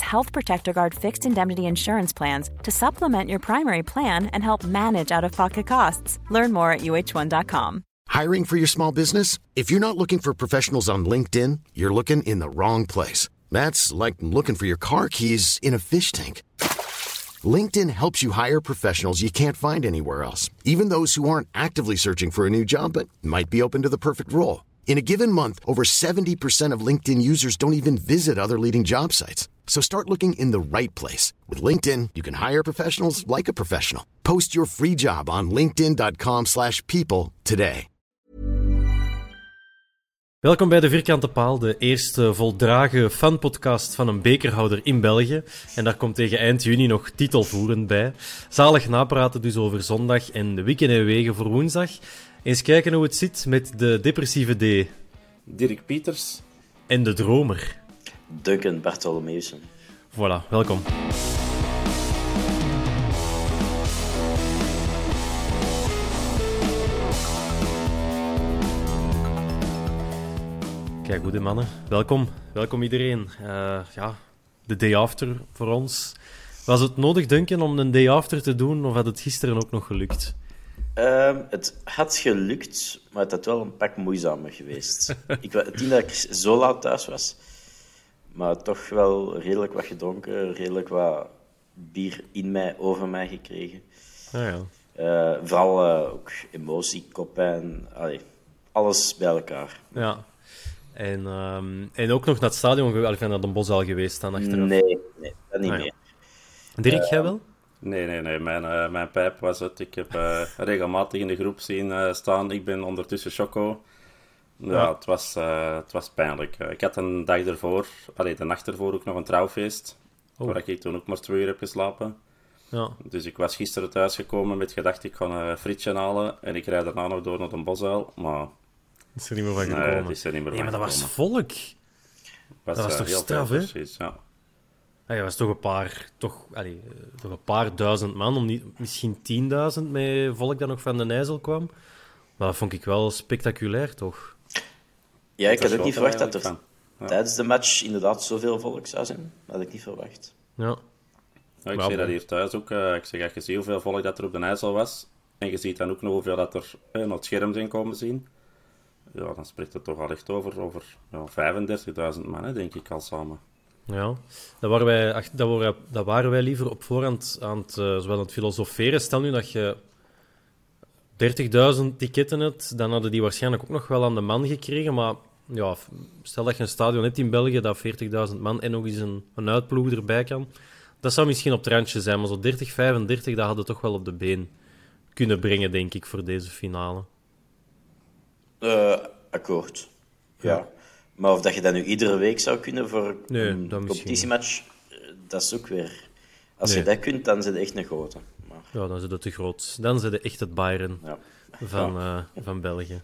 Health Protector Guard fixed indemnity insurance plans to supplement your primary plan and help manage out of pocket costs. Learn more at uh1.com. Hiring for your small business? If you're not looking for professionals on LinkedIn, you're looking in the wrong place. That's like looking for your car keys in a fish tank. LinkedIn helps you hire professionals you can't find anywhere else, even those who aren't actively searching for a new job but might be open to the perfect role. In a given month, over 70% of LinkedIn users don't even visit other leading job sites. So start looking in the right place. With LinkedIn, you can hire professionals like a professional. Post your free job on linkedin.com slash people today. Welkom bij de Vierkante Paal, de eerste voldragen fanpodcast van een bekerhouder in België. En daar komt tegen eind juni nog titelvoerend bij. Zalig napraten dus over zondag en de weekend en wegen voor woensdag. Eens kijken hoe het zit met de depressieve D. Dirk Pieters. En de dromer. Duncan Bartolomeusen. Voilà, welkom. Kijk, goede mannen. Welkom. Welkom iedereen. Uh, ja, de day after voor ons. Was het nodig, Duncan, om een day after te doen, of had het gisteren ook nog gelukt? Uh, het had gelukt, maar het had wel een pak moeizamer geweest. ik, het niet dat ik zo laat thuis was, maar toch wel redelijk wat gedronken, redelijk wat bier in mij, over mij gekregen. Ah, ja. Uh, vooral uh, ook emotie, koppijn, allee, alles bij elkaar. Ja. En, um, en ook nog naar het stadion, of naar de Bos al geweest dan achteraf? Nee, nee dat niet Ah, ja. meer. Dirk, Eh, jij wel? Nee, nee, nee. Mijn, eh, mijn pijp was het. Ik heb eh, regelmatig in de groep zien eh, staan. Ik ben ondertussen Choco. Ja, Ja. Het, was, eh, het was pijnlijk. Ik had een dag ervoor, allee, de nacht ervoor ook nog een trouwfeest. Oh. Waar ik toen ook maar twee uur heb geslapen. Ja. Dus ik was gisteren thuisgekomen met gedacht ik ga een frietje halen. En ik rijd daarna nog door naar een bosuil. Maar Is er niet meer van nee, gekomen. het is er niet meer Nee, maar dat was volk. Was, dat was eh, toch heel straf, hè? precies, ja. Ah, ja, was toch een paar, toch, allee, eh, toch een paar duizend man, om niet, misschien tienduizend met volk dat nog van de IJssel kwam. Maar dat vond ik wel spectaculair, toch? Ja, ik had ook niet verwacht dat er van. Tijdens de match inderdaad zoveel volk zou zijn. Dat had ik niet verwacht. Ja. Ja, ik zie dat hier thuis ook. eh, ik zeg, als je ziet hoeveel volk dat er op de IJssel was, en je ziet dan ook nog hoeveel dat er naar het scherm zijn komen zien, ja, dan spreekt het toch al echt over, over ja, 35.000 man, hè, denk ik al samen. Ja, dat waren wij, ach, dat waren, dat waren wij liever op voorhand aan het, eh, zowel aan het filosoferen. Stel nu dat je 30.000 ticketten hebt, dan hadden die waarschijnlijk ook nog wel aan de man gekregen. Maar ja, stel dat je een stadion hebt in België dat 40.000 man en nog eens een, een uitploeg erbij kan. Dat zou misschien op het randje zijn, maar zo 30, 35, dat hadden toch wel op de been kunnen brengen, denk ik, voor deze finale. Eh, akkoord. Ja. Maar of dat je dat nu iedere week zou kunnen voor Nee, een competitiematch, eh, dat is ook weer... Als Nee. je dat kunt, dan zit je echt een grote. Maar, Ja, dan het te groot. Dan zijn de echt het Bayern ja. van, eh, van België.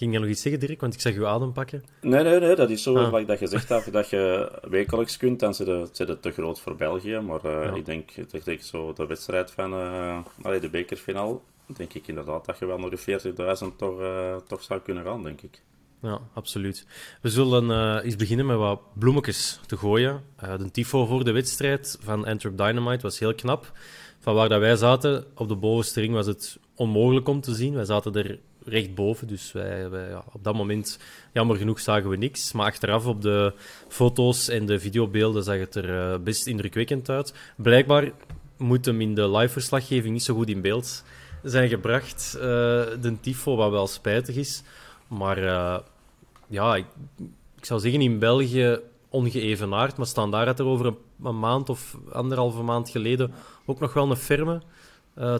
Ging jij nog iets zeggen, Dirk? Want ik zag je adem pakken. Nee, nee, nee, dat is zo, Ah. wat ik dat gezegd heb, dat je wekelijks kunt, dan zit het, te groot voor België. Maar eh, Ja. ik denk, ik denk zo de wedstrijd van allee, de bekerfinale, denk ik inderdaad dat je wel naar de 40.000 toch, eh, toch zou kunnen gaan, denk ik. Ja, absoluut. We zullen eh, eens beginnen met wat bloemetjes te gooien. De tifo voor de wedstrijd van Antwerp Dynamite was heel knap. Van waar dat wij zaten, op de bovenste ring, was het onmogelijk om te zien. Wij zaten er recht boven, dus wij, wij, ja, op dat moment, jammer genoeg, zagen we niks. Maar achteraf op de foto's en de videobeelden zag het er eh, best indrukwekkend uit. Blijkbaar moet hem in de live-verslaggeving niet zo goed in beeld zijn gebracht, eh, de tifo, wat wel spijtig is. Maar eh, ja, ik, ik zou zeggen in België ongeëvenaard, maar Standaard had er over een, maand of anderhalve maand geleden ook nog wel een ferme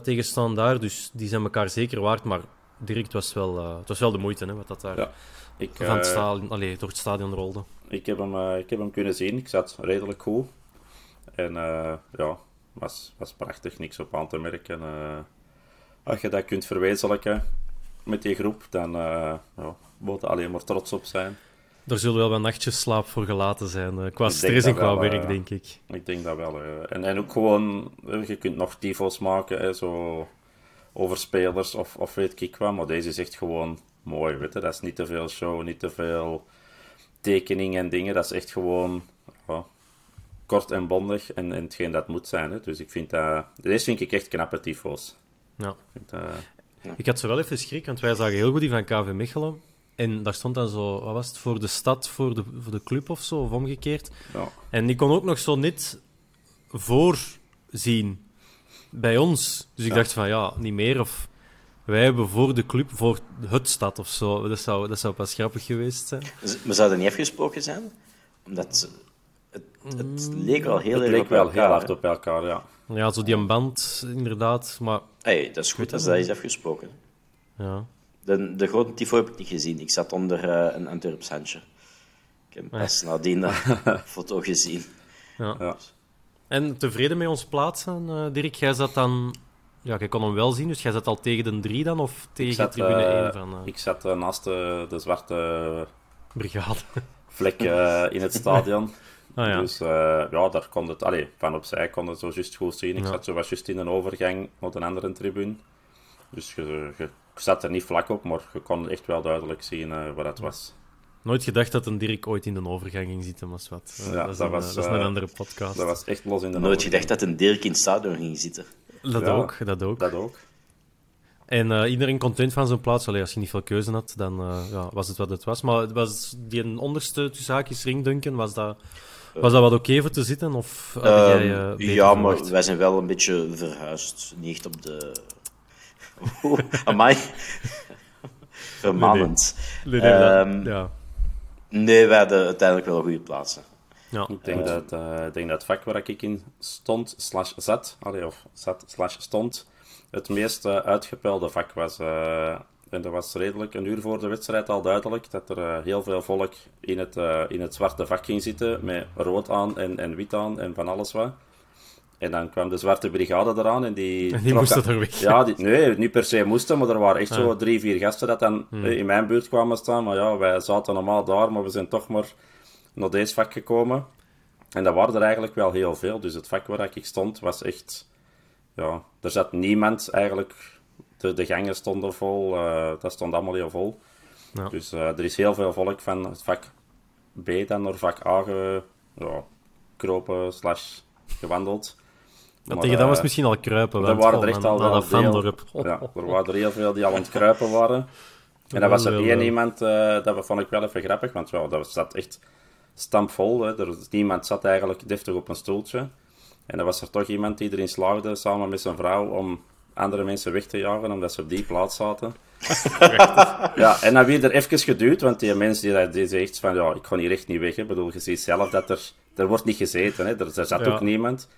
tegen Standaard. Dus die zijn elkaar zeker waard. Maar Dirk, het was wel, uh, het was wel de moeite, hè, wat dat daar Ja. Ik, van het eh, stadion, allee, door het stadion rolde. ik, heb hem, eh, ik heb hem kunnen zien. Ik zat redelijk goed. En eh, ja, was, was prachtig. Niks op aan te merken. Eh, als je dat kunt verwezenlijken met die groep, dan ja, moet je alleen maar trots op zijn. Er zullen wel wat nachtjes slaap voor gelaten zijn, eh, qua stress en qua wel, werk, eh, denk ik. Ik denk dat wel. eh. En, en ook gewoon, eh, je kunt nog tifos maken, hè, zo over spelers of, of weet ik wat, maar deze is echt gewoon mooi, weet je. Dat is niet te veel show, niet te veel tekening en dingen. Dat is echt gewoon kort en bondig en, en hetgeen dat moet zijn. Hè. Dus ik vind dat... Deze vind ik echt knappe tifos. Ja. Ik vind dat- Ik had zo wel even schrik, want wij zagen heel goed die van KV Mechelen. En daar stond dan zo, wat was het, voor de stad, voor de, voor de club of zo, of omgekeerd. ja. En die kon ook nog zo net voorzien bij ons. Dus ik Ja. dacht van, ja, niet meer. Of wij hebben voor de club, voor het stad of zo. Dat zou, dat zou pas grappig geweest zijn. Z- Maar zou dat niet afgesproken zijn? Omdat het, het leek wel heel Het erg leek op wel elkaar, heel hard op elkaar, ja. Ja, zo die een band, inderdaad. Maar Hey, dat is goed als dat is afgesproken. ja, De, de grote tifo heb ik niet gezien. Ik zat onder eh, een Antwerps handje. Ik heb pas nadien dat foto gezien. ja. Ja. En tevreden met ons plaatsen, eh, Dirk? Jij zat dan... Ja, jij kon hem wel zien, dus jij zat al tegen de drie dan? Of tegen zat, tribune eh, 1 van eh ik zat eh, naast de, de zwarte Brigade? vlek eh, in het stadion. Ah ja. Dus eh, ja, daar kon het, allee, van opzij kon het zo juist goed zien. Ik Ja. zat zo wat juist in een overgang naar een andere tribune. Dus je, je, je zat er niet vlak op, maar je kon echt wel duidelijk zien eh wat het was. Nooit gedacht dat een Dirk ooit in een overgang ging zitten, was wat. Eh, Ja, dat is, dat een, was, eh, dat is een eh, andere podcast. Dat was echt los in de Nooit overgang. gedacht dat een Dirk in het stadion ging zitten. Dat Ja. ook, dat ook. Dat ook. En eh, iedereen content van zijn plaats. Allee, als je niet veel keuze had, dan eh, ja, was het wat het was. Maar het was die een onderste tussen haakjes ringdunken, was dat, was dat wat oké voor te zitten? Of had jij, eh, Ehm, ja, maar verwacht? wij zijn wel een beetje verhuisd. Niet echt op de... Oeh, amai. Vermanend. Nee, nee, dat- Ehm, ja. Nee, wij hadden uiteindelijk wel goede plaatsen. Ja. Ik denk, dat, eh, ik denk dat het vak waar ik in stond, slash zat, allee, of zat, slash stond, het meest uitgepelde vak was. eh, en dat was redelijk een uur voor de wedstrijd al duidelijk dat er heel veel volk in het, eh, in het zwarte vak ging zitten, met rood aan en, en wit aan en van alles wat. En dan kwam de zwarte brigade eraan en die... En die moesten er weg. Ja, die, nee, niet per se moesten, maar er waren echt Ah. zo drie, vier gasten dat dan eh, in mijn buurt kwamen staan. Maar ja, wij zaten normaal daar, maar we zijn toch maar naar deze vak gekomen. En dat waren er eigenlijk wel heel veel. Dus het vak waar ik stond was echt... Ja, er zat niemand eigenlijk... De, de gangen stonden vol. eh, dat stond allemaal heel vol. Ja. Dus eh, er is heel veel volk van het vak B dan naar vak A ge, ja, slash gewandeld. Maar, tegen dat was misschien al kruipen. er waren oh, er echt al dat fandorp. Ja, er waren er heel veel die al aan het kruipen waren. En dat was er één iemand, eh, dat vond ik wel even grappig, want ja, dat zat echt stampvol. Hè. Er, niemand zat eigenlijk deftig op een stoeltje. En dan was er toch iemand die erin slaagde, samen met zijn vrouw, om andere mensen weg te jagen, omdat ze op die plaats zaten. ja, en dan weer er even geduwd, want die mens die, die zegt van, ja, ik ga hier echt niet weg. Hè. Ik bedoel, je ziet zelf dat er, er wordt niet gezeten, hè. er, er zat Ja. ook niemand.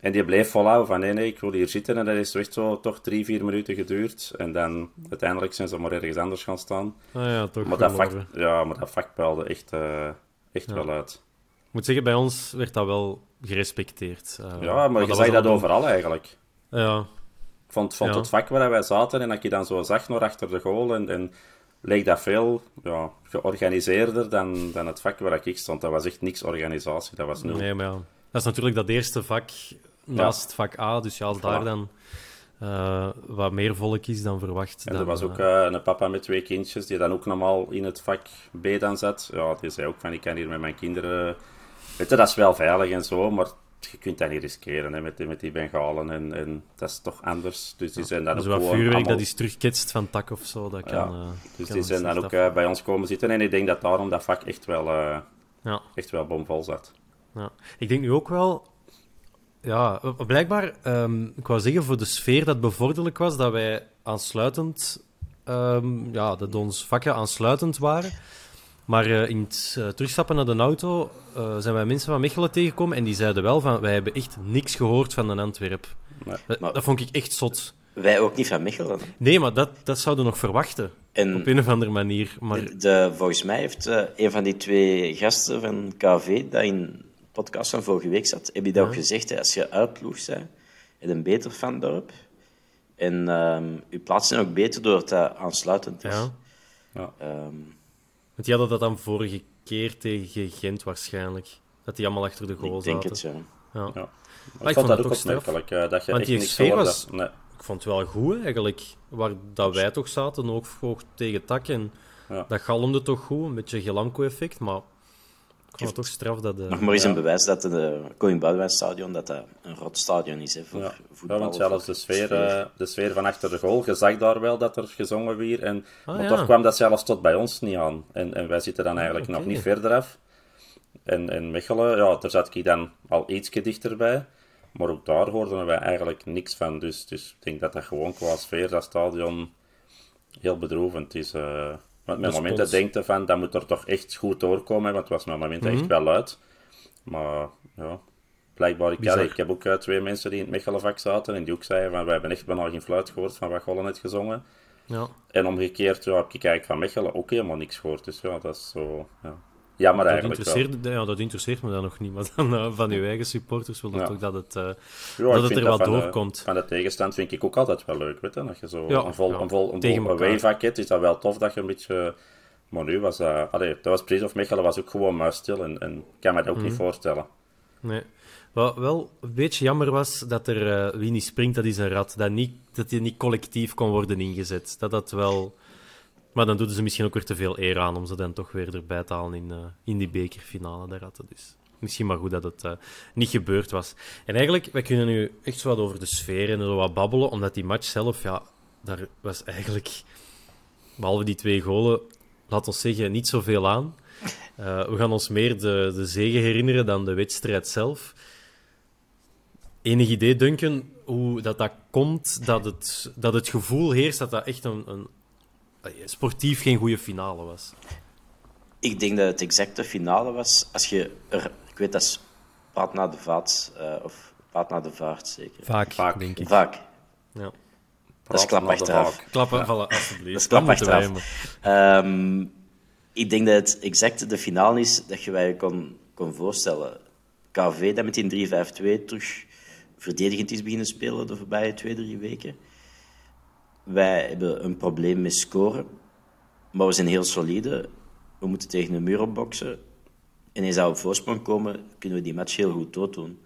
En die bleef volhouden van, nee, nee, ik wil hier zitten. En dat is echt zo toch drie, vier minuten geduurd. En dan, uiteindelijk zijn ze maar ergens anders gaan staan. Ah ja, toch Maar dat vak, ja, maar dat vak puilde echt, eh, echt wel uit. Ik moet zeggen, bij ons werd dat wel gerespecteerd. Eh, Ja, maar je was zag dat overal eigenlijk. Ja, Ik vond, vond Ja. het vak waar wij zaten en dat je dan zo zag naar achter de goal en, en leek dat veel ja, georganiseerder dan, dan het vak waar ik stond. Dat was echt niks organisatie, dat was nul. nee, maar ja. Dat is natuurlijk dat eerste vak naast vak A. Dus ja, als daar dan eh, wat meer volk is dan verwacht. En dan, er was ook eh, eh, een papa met twee kindjes die dan ook normaal in het vak B dan zat. Ja, die zei ook van, ik kan hier met mijn kinderen... Weet je, dat is wel veilig en zo, maar je kunt dat niet riskeren hè, met, die, met die bengalen. En, en dat is toch anders. Dus die zijn dan ook zo wat vuurwerk allemaal- dat is terugketst van tak of zo. Dat kan, Ja, Dus kan die zijn dan ook af. bij ons komen zitten. En ik denk dat daarom dat vak echt wel, Ja. echt wel bomvol zat. Ja. Ik denk nu ook wel... Ja, blijkbaar, ehm, ik wou zeggen voor de sfeer dat bevorderlijk was, dat wij aansluitend, ehm, ja, dat ons vakken aansluitend waren. Maar eh, in het eh, terugstappen naar de auto eh, zijn wij mensen van Mechelen tegengekomen en die zeiden wel van, wij hebben echt niks gehoord van een Antwerp. Dat, Maar- dat vond ik echt zot. Wij ook niet van Mechelen. Nee, maar dat, dat zouden we nog verwachten. En Op een of andere manier. Maar de, de- volgens mij heeft eh, een van die twee gasten van KV, dat in podcast van vorige week zat, heb je dat ook gezegd. Hè, als je uitploeg bent, en een beter van dorp. En ehm je plaatsen ook beter doordat dat aansluitend is. ja. Ehm, Want die hadden dat dan vorige keer tegen Gent waarschijnlijk. Dat die allemaal achter de goal ik denk zaten. het, ja. Ja. Ja. Maar ik vond dat het ook opmerkelijk, eh, dat je Want echt die niks sfeer hoorde. was- Nee. Ik vond het wel goed eigenlijk. Waar dat wij toch zaten, ook hoog tegen tak. En Ja. dat galmde toch goed. Een beetje Gelamco-effect. Maar ik vond het toch straf dat... eh, Nog maar eens een bewijs dat de Koning Boudewijn stadion dat dat een rot stadion is hè, voor Ja. voetbal. Ja, want zelfs de sfeer, eh, de sfeer van achter de goal, je zag daar wel dat er gezongen weer. En, Ah, maar ja. toch kwam dat zelfs tot bij ons niet aan. En, en wij zitten dan eigenlijk nog niet verder af. En, en Mechelen, ja, daar zat ik dan al ietsje dichterbij. Maar ook daar hoorden wij eigenlijk niks van. Dus, dus ik denk dat dat gewoon qua sfeer, dat stadion, heel bedroevend is. eh want Dat momenten je van, dat moet er toch echt goed doorkomen. Want het was met momenten echt wel luid. Maar ja, blijkbaar, ik, ik heb ook eh, twee mensen die in het Mechelenvak zaten en die ook zeiden van, wij hebben echt bijna geen fluit gehoord van wat Golle net gezongen. Ja. En omgekeerd ja, heb ik eigenlijk van Mechelen ook helemaal niks gehoord. Dus ja, dat is zo... Ja. Jammer Dat eigenlijk wel. interesseert, ja, dat interesseert me dan nog niet. Maar dan eh, van uw eigen supporters wil Ja. toch dat het, eh, Ja, dat het er wat de- doorkomt. van de tegenstand vind ik ook altijd wel leuk, weet je. Dat je zo Ja, een vol, een vol, een vol is dat wel tof dat je een beetje... Maar nu was dat... Allee, dat was precies of Mechelen was ook gewoon muisstil en, en ik kan me dat ook Mhm. niet voorstellen. Nee. Wat wel een beetje jammer was dat er eh, wie niet springt, dat is een rat. Dat, niet, dat die niet collectief kon worden ingezet. Dat dat wel. Maar dan doen ze misschien ook weer te veel eer aan om ze dan toch weer erbij te halen in, eh, in die bekerfinale, de ratten. Dus misschien maar goed dat het eh, niet gebeurd was. En eigenlijk, wij kunnen nu echt zo wat over de sfeer en zo wat babbelen, omdat die match zelf, ja, daar was eigenlijk, behalve die twee golen, laat ons zeggen, niet zoveel aan. Eh, we gaan ons meer de, de zege herinneren dan de wedstrijd zelf. Enig idee, Duncan, hoe dat, dat komt, dat het, dat het gevoel heerst dat dat echt een, een sportief geen goede finale was. Ik denk dat het exacte finale was als je er... Ik weet, dat is paad naar de vaat, eh, of paad naar de vaart, zeker. Vaak, Vaak. denk ik. Vaak. Ja. Dat is klap achteraf. Klappen, vallen, alsjeblieft. Dat is klap achteraf. Ehm, ik denk dat het exact de finale is dat je je kon, kon voorstellen. KV dat met die 3-5-2 terug verdedigend is beginnen spelen de voorbije twee, drie weken. Wij hebben een probleem met scoren, maar we zijn heel solide. We moeten tegen een muur opboksen. En eens dat we op voorsprong komen, kunnen we die match heel goed dooddoen.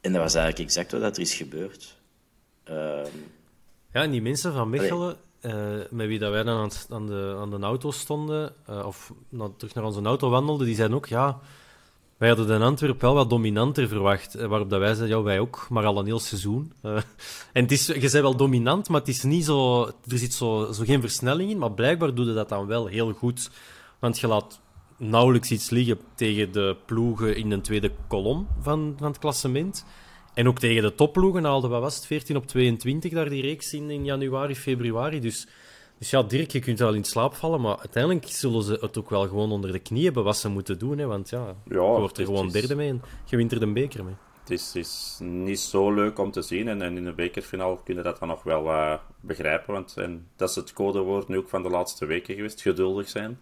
En dat was eigenlijk exact wat er is gebeurd. Ehm, Ja, en die mensen van Mechelen, eh, met wie dat wij dan aan, het- aan, de, aan de auto stonden, eh, of terug naar onze auto wandelden, die zeiden ook, ja, wij hadden de Antwerp wel wat dominanter verwacht. Eh, waarop dat wij zeiden, ja, wij ook, maar al een heel seizoen. Eh, en het is, je bent wel dominant, maar het is niet zo, er zit zo, zo geen versnelling in, maar blijkbaar doe je dat dan wel heel goed. Want je laat nauwelijks iets liggen tegen de ploegen in de tweede kolom van, van het klassement. En ook tegen de topploegen haalden, wat was het, 14 op 22 daar die reeks in, in januari, februari. Dus, dus ja, Dirk, je kunt wel in slaap vallen, maar uiteindelijk zullen ze het ook wel gewoon onder de knie hebben wat ze moeten doen. Hè, want ja, je wordt er gewoon is- derde mee en je wint er de beker mee. Het is, is niet zo leuk om te zien. En, en in de bekerfinale kunnen dat dan nog wel eh, begrijpen. Want en dat is het codewoord nu ook van de laatste weken geweest. Geduldig zijn.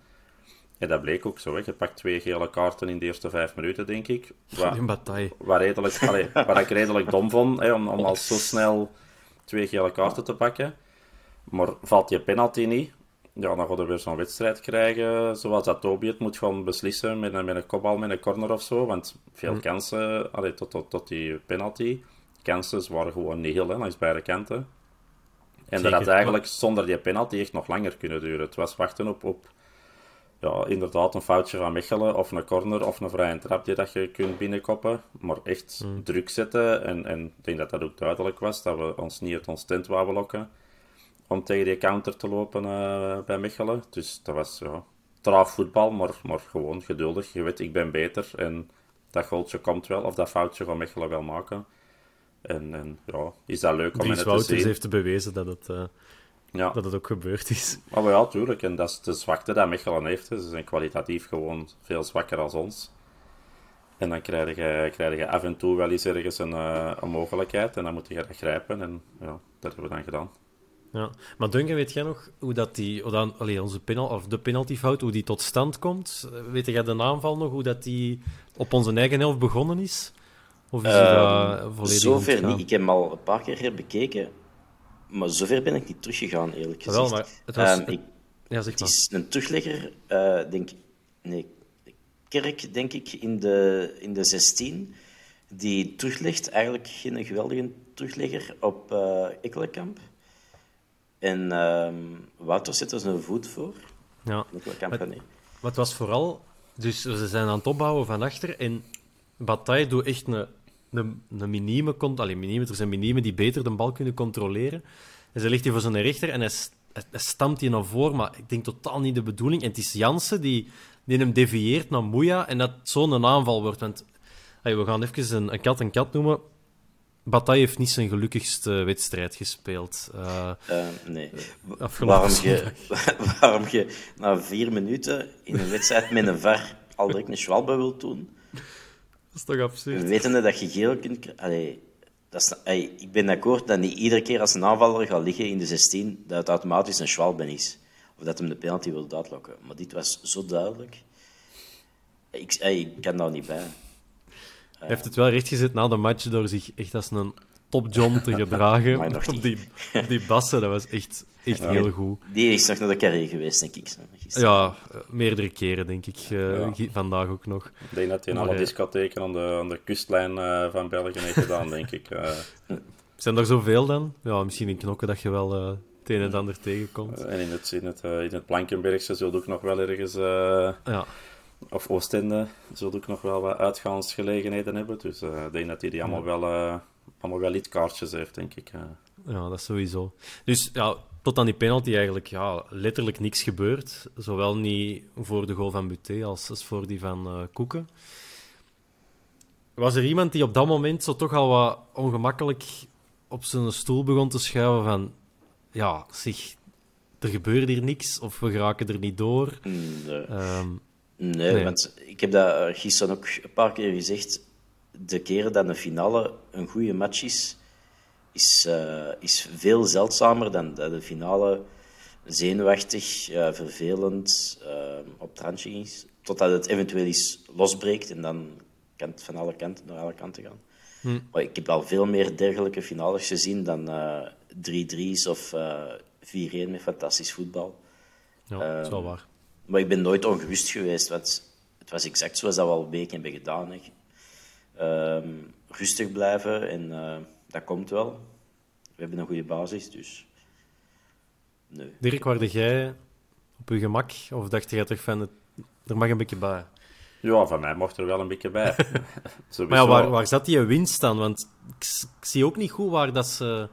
En dat bleek ook zo. Hè. Je pakt twee gele kaarten in de eerste vijf minuten, denk ik. Wat, In bataille. wat, redelijk, allee, wat ik redelijk dom vond. Hè, om, om al zo snel twee gele kaarten te pakken. Maar valt je penalty niet, ja, dan gaan we weer zo'n wedstrijd krijgen. Zoals dat Toby het moet gaan beslissen met een, met een kopbal, met een corner of zo. Want veel Hm. kansen, allee, tot, tot, tot die penalty. Kansen waren gewoon niet heel hè, langs beide kanten. En dat had eigenlijk zonder die penalty echt nog langer kunnen duren. Het was wachten op, op ja, inderdaad een foutje van Mechelen of een corner of een vrije trap die dat je kunt binnenkoppen. Maar echt Hmm. druk zetten. En, en ik denk dat dat ook duidelijk was, dat we ons niet uit ons tent wouden lokken om tegen die counter te lopen eh, bij Mechelen. Dus dat was ja, traag voetbal, maar, maar gewoon geduldig. Je weet, ik ben beter en dat goaltje komt wel, of dat foutje gaat Mechelen wel maken. En, en ja, is dat leuk om hen te zien. heeft bewezen dat het, eh, Ja. dat het ook gebeurd is. Maar ja, tuurlijk. En dat is de zwakte dat Mechelen heeft. hè. Ze zijn kwalitatief gewoon veel zwakker als ons. En dan krijg je, krijg je af en toe wel eens ergens een, uh, een mogelijkheid. En dan moet je dat grijpen. En ja, dat hebben we dan gedaan. Ja, maar Duncan, weet jij nog hoe dat die, hoe dan, allee, onze penal, of de penaltyfout, hoe die tot stand komt? Weet jij de naamval nog, hoe dat die op onze eigen helft begonnen is? Of is uh, dat volledig Zover niet. Ik heb hem al een paar keer bekeken, maar zover ben ik niet teruggegaan, eerlijk gezegd. Wel, maar het was... Um, ik, ja, zeg maar. Het is een teruglegger, uh, denk Nee, Kerk, denk ik, in de, in de 16, die teruglegt, eigenlijk geen geweldige teruglegger op uh, Ekkelenkamp. En um, Wouter zet er zijn voet voor. Ja. Wat was vooral... Dus ze zijn aan het opbouwen van achter en Bataille doet echt een, een, een minieme... Allee, minieme, er zijn minimen die beter de bal kunnen controleren. En ze ligt hier voor zijn rechter en hij, hij stamt hier naar voren, maar ik denk totaal niet de bedoeling. En het is Jansen die, die hem devieert naar Moeja en dat zo'n aanval wordt. Want we gaan even een, een kat en kat noemen. Bataille heeft niet zijn gelukkigste wedstrijd gespeeld. Uh, uh, nee. Waarom je, waarom je na vier minuten in een wedstrijd met een VAR al direct een schwalbe wilt doen? Dat is toch absurd? Wetende dat je geel kunt... Allee, dat is, allee, ik ben akkoord dat niet iedere keer als een aanvaller gaat liggen in de 16, dat het automatisch een schwalbe is. Of dat hem de penalty wil uitlokken. Maar dit was zo duidelijk. Ik, ik kan daar niet bij. Hij heeft het wel rechtgezet na de match door zich echt als een top John te gedragen. op, die, op die bassen, dat was echt, echt heel goed. Die is nog naar de carrière geweest, denk ik. Ja, meerdere keren, denk ik. Uh, Vandaag ook nog. Ik denk dat hij in alle discotheken aan de, aan de kustlijn uh, van België heeft gedaan, denk ik. Uh. Zijn er zoveel dan? Ja, misschien in Knokken dat je wel het een en ander tegenkomt. en in het, in het, in het Plankenbergse zult ook nog wel ergens... ja of Oostende zullen ook nog wel wat uitgaansgelegenheden hebben. Dus uh, ik denk dat hij die allemaal, wel, uh, allemaal wel kaartjes heeft, denk ik. Uh. Ja, dat is sowieso. Dus ja, tot aan die penalty eigenlijk ja, letterlijk niks gebeurd. Zowel niet voor de goal van Buté als, als voor die van uh, Koeken. Was er iemand die op dat moment zo toch al wat ongemakkelijk op zijn stoel begon te schuiven van... Ja, zich, er gebeurt hier niks of we geraken er niet door. Nee. Um, Nee, want ik heb dat eh, gisteren ook een paar keer gezegd. De keren dat een finale een goede match is, is, uh, is veel zeldzamer dan dat de finale zenuwachtig, uh, vervelend, uh, op het randje is. Totdat het eventueel eens losbreekt en dan kan het van alle kanten naar alle kanten gaan. Hm. Maar ik heb al veel meer dergelijke finales gezien dan 3-3's of 4-1 met fantastisch voetbal. Ja, dat is wel waar. Maar ik ben nooit ongerust geweest, want het was exact zoals dat we al een week hebben gedaan. Hè. Ehm, rustig blijven en uh, dat komt wel. We hebben een goede basis, dus... Nee. Dirk, waarde jij op je gemak? Of dacht je toch van, het, er mag een beetje bij? Ja, van mij mocht er wel een beetje bij. maar ja, waar, waar zat die winst dan? Want ik, ik, zie ook niet goed waar dat ze...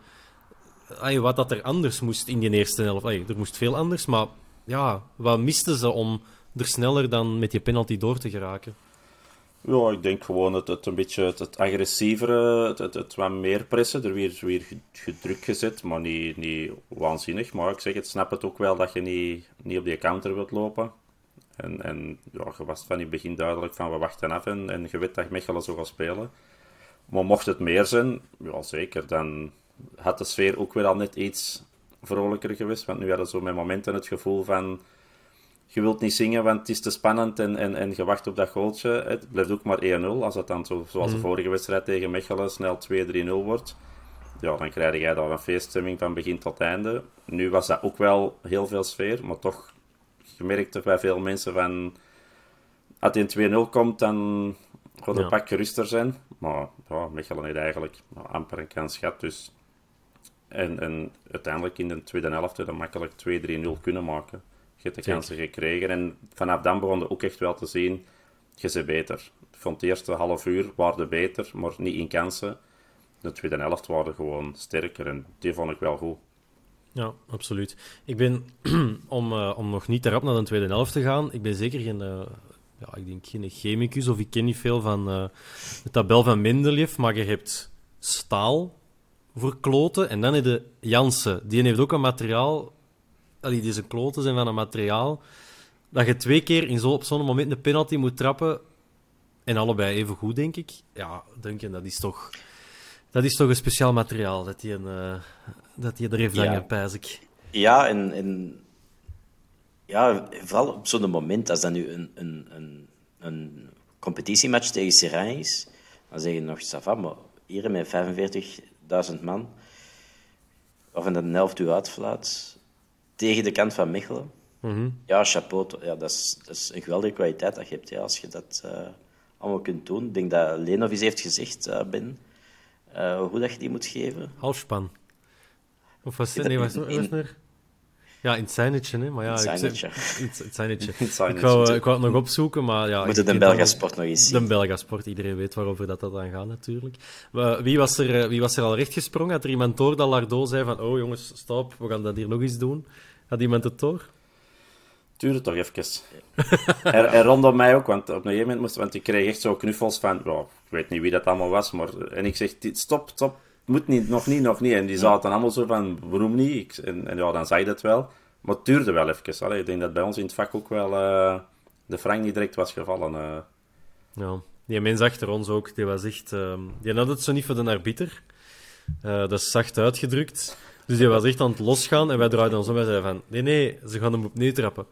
wat dat er anders moest in die eerste helft. er moest veel anders, maar ja, wat misten ze om er sneller dan met je penalty door te geraken? Ja, ik denk gewoon het, het een beetje het, het agressievere, het, het, wat meer pressen, er weer, weer gedrukt gezet, maar niet, niet waanzinnig. Maar ik zeg, het snap het ook wel dat je niet, niet op die counter wilt lopen. En, en ja, je was van in het begin duidelijk van we wachten af en, en je weet dat Mechelen zo gaat spelen. Maar mocht het meer zijn, ja zeker, dan had de sfeer ook weer al net iets vrolijker geweest. Want nu hadden zo met momenten het gevoel van... Je wilt niet zingen, want het is te spannend en, en, en je wacht op dat goaltje. Het blijft ook maar 1-0. Als dat dan, zo, zoals de mhm. vorige wedstrijd tegen Mechelen, snel 2-3-0 wordt... Ja, dan krijg jij daar een feeststemming van begin tot einde. Nu was dat ook wel heel veel sfeer, maar toch... Je merkte bij veel mensen van... Als het in 2-0 komt, dan gaat het ja. pak geruster zijn. Maar ja, Mechelen heeft eigenlijk amper een kans gehad, dus en, en uiteindelijk in de tweede helft dan makkelijk 2-3-0 kunnen maken. Je hebt de kansen gekregen. En vanaf dan begon je ook echt wel te zien, je ze beter. Van het eerste half uur waren beter, maar niet in kansen. De tweede helft waren gewoon sterker en die vond ik wel goed. Ja, absoluut. Ik ben, om, uh, om nog niet erop naar de tweede helft te gaan, ik ben zeker geen, uh, ja, ik denk geen chemicus of ik ken niet veel van uh, de tabel van Mendeleev, maar je hebt staal, voor kloten. En dan heb je Jansen. Die heeft ook een materiaal... Allee, die zijn kloten zijn van een materiaal... Dat je twee keer in zo, op zo'n moment een penalty moet trappen... En allebei even goed, denk ik. Ja, Duncan, dat is toch, dat is toch een speciaal materiaal dat hij, een, uh, dat hij er heeft hangen, pijs ik. Ja, en, en ja, vooral op zo'n moment, als dat nu een, een, een, een competitiematch tegen Serrain is, dan zeg je nog, Sava, maar hier met 45.000 man, of een de helft uitfluit, tegen de kant van Mechelen. Mhm. Ja, chapeau. Ja, dat, is, dat is een geweldige kwaliteit dat je hebt, ja, als je dat uh, allemaal kunt doen. Ik denk dat Lenov eens heeft gezegd, uh, Ben, uh, hoe dat je die moet geven. Halfspan. Of was het? Nee, was, was er? Ja, in het zijnetje, hè. Maar ja, in het zijnetje. Ik, wou, ik wou het nog opzoeken, maar ja... Moeten de Belgasport nog eens zien. De Belgasport, iedereen weet waarover dat, dat dan gaat, natuurlijk. Wie, was er, wie was er al recht gesprongen? Had er iemand door dat Lardo zei van oh jongens, stop, we gaan dat hier nog eens doen? Had iemand het door? Duurde toch even. en, en rondom mij ook, want op een gegeven moment moest... Want ik kreeg echt zo knuffels van... Oh, ik weet niet wie dat allemaal was, maar... En ik zeg, stop, stop, moet niet, nog niet, nog niet. En die zaten allemaal zo van, waarom niet? en, en, ja, dan zei je dat wel. Maar het duurde wel even. Allee, ik denk dat bij ons in het vak ook wel uh, de frank niet direct was gevallen. Uh. Ja, die mens achter ons ook, die was echt... Uh, die had het zo niet voor de arbiter. dat is zacht uitgedrukt. Dus die was echt aan het losgaan en wij draaiden ons om en zeiden van... Nee, nee, ze gaan hem opnieuw trappen.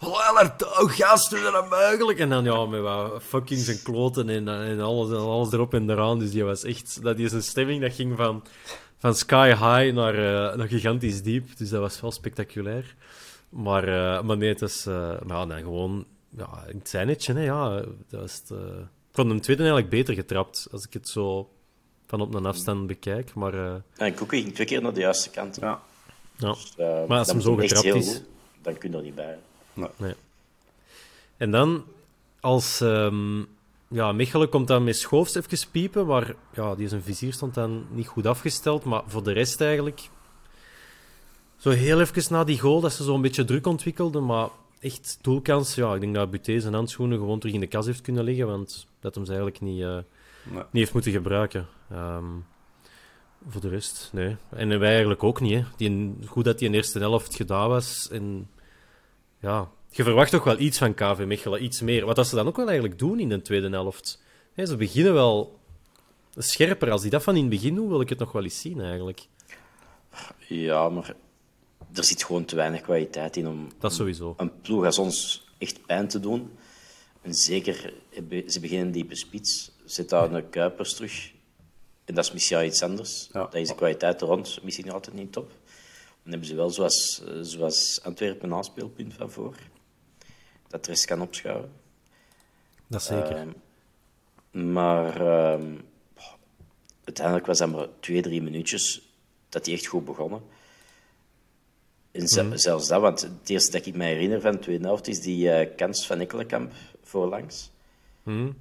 Hoe gast, hoe dat mogelijk? En dan ja, met wat fucking zijn kloten en, en, alles, en alles erop en eraan. Dus die was echt... Dat is een stemming dat ging van, van sky high naar, uh, naar gigantisch diep. Dus dat was wel spectaculair. Maar, uh, maar nee, het is... Uh, maar dan gewoon... Ja, in het zijnetje, hè, ja. Dat was het, ik vond hem tweede eigenlijk beter getrapt, als ik het zo van op een afstand bekijk. Maar, uh... En Koeken ging twee keer naar de juiste kant. Ja. ja. Dus, uh, maar als hem zo getrapt is... Goed, dan kun je er niet bij. Nee. En dan, als um, ja, Mechelen komt dan met Schoofs even piepen, maar ja, die zijn vizier stond dan niet goed afgesteld. Maar voor de rest eigenlijk, zo heel even na die goal, dat ze zo een beetje druk ontwikkelden, maar echt doelkans, ja, ik denk dat Buté zijn handschoenen gewoon terug in de kas heeft kunnen liggen, want dat hem ze eigenlijk niet, uh, nee. niet heeft moeten gebruiken. Um, voor de rest, nee. En wij eigenlijk ook niet. Hè. Die, goed dat die in de eerste helft gedaan was. En ja, je verwacht toch wel iets van KV Mechelen, iets meer. Wat dat ze dan ook wel eigenlijk doen in de tweede helft. ze beginnen wel scherper. Als die dat van in het begin doen, wil ik het nog wel eens zien eigenlijk. Ja, maar er zit gewoon te weinig kwaliteit in om dat sowieso. een ploeg als ons echt pijn te doen. En zeker, ze beginnen diepe spits. Zet daar een Kuipers terug. En dat is misschien iets anders. Ja. Dat is de kwaliteit rond misschien altijd niet top. Dan hebben ze wel, zoals, zoals Antwerpen, een aanspeelpunt van voor. Dat de rest kan opschouwen. Dat zeker. Uh, maar uh, uiteindelijk was dat maar twee, drie minuutjes dat hij echt goed begonnen. En mm. zelfs dat, want het eerste dat ik me herinner van de tweede helft is die uh, kans van Ekkelenkamp voorlangs. Mm.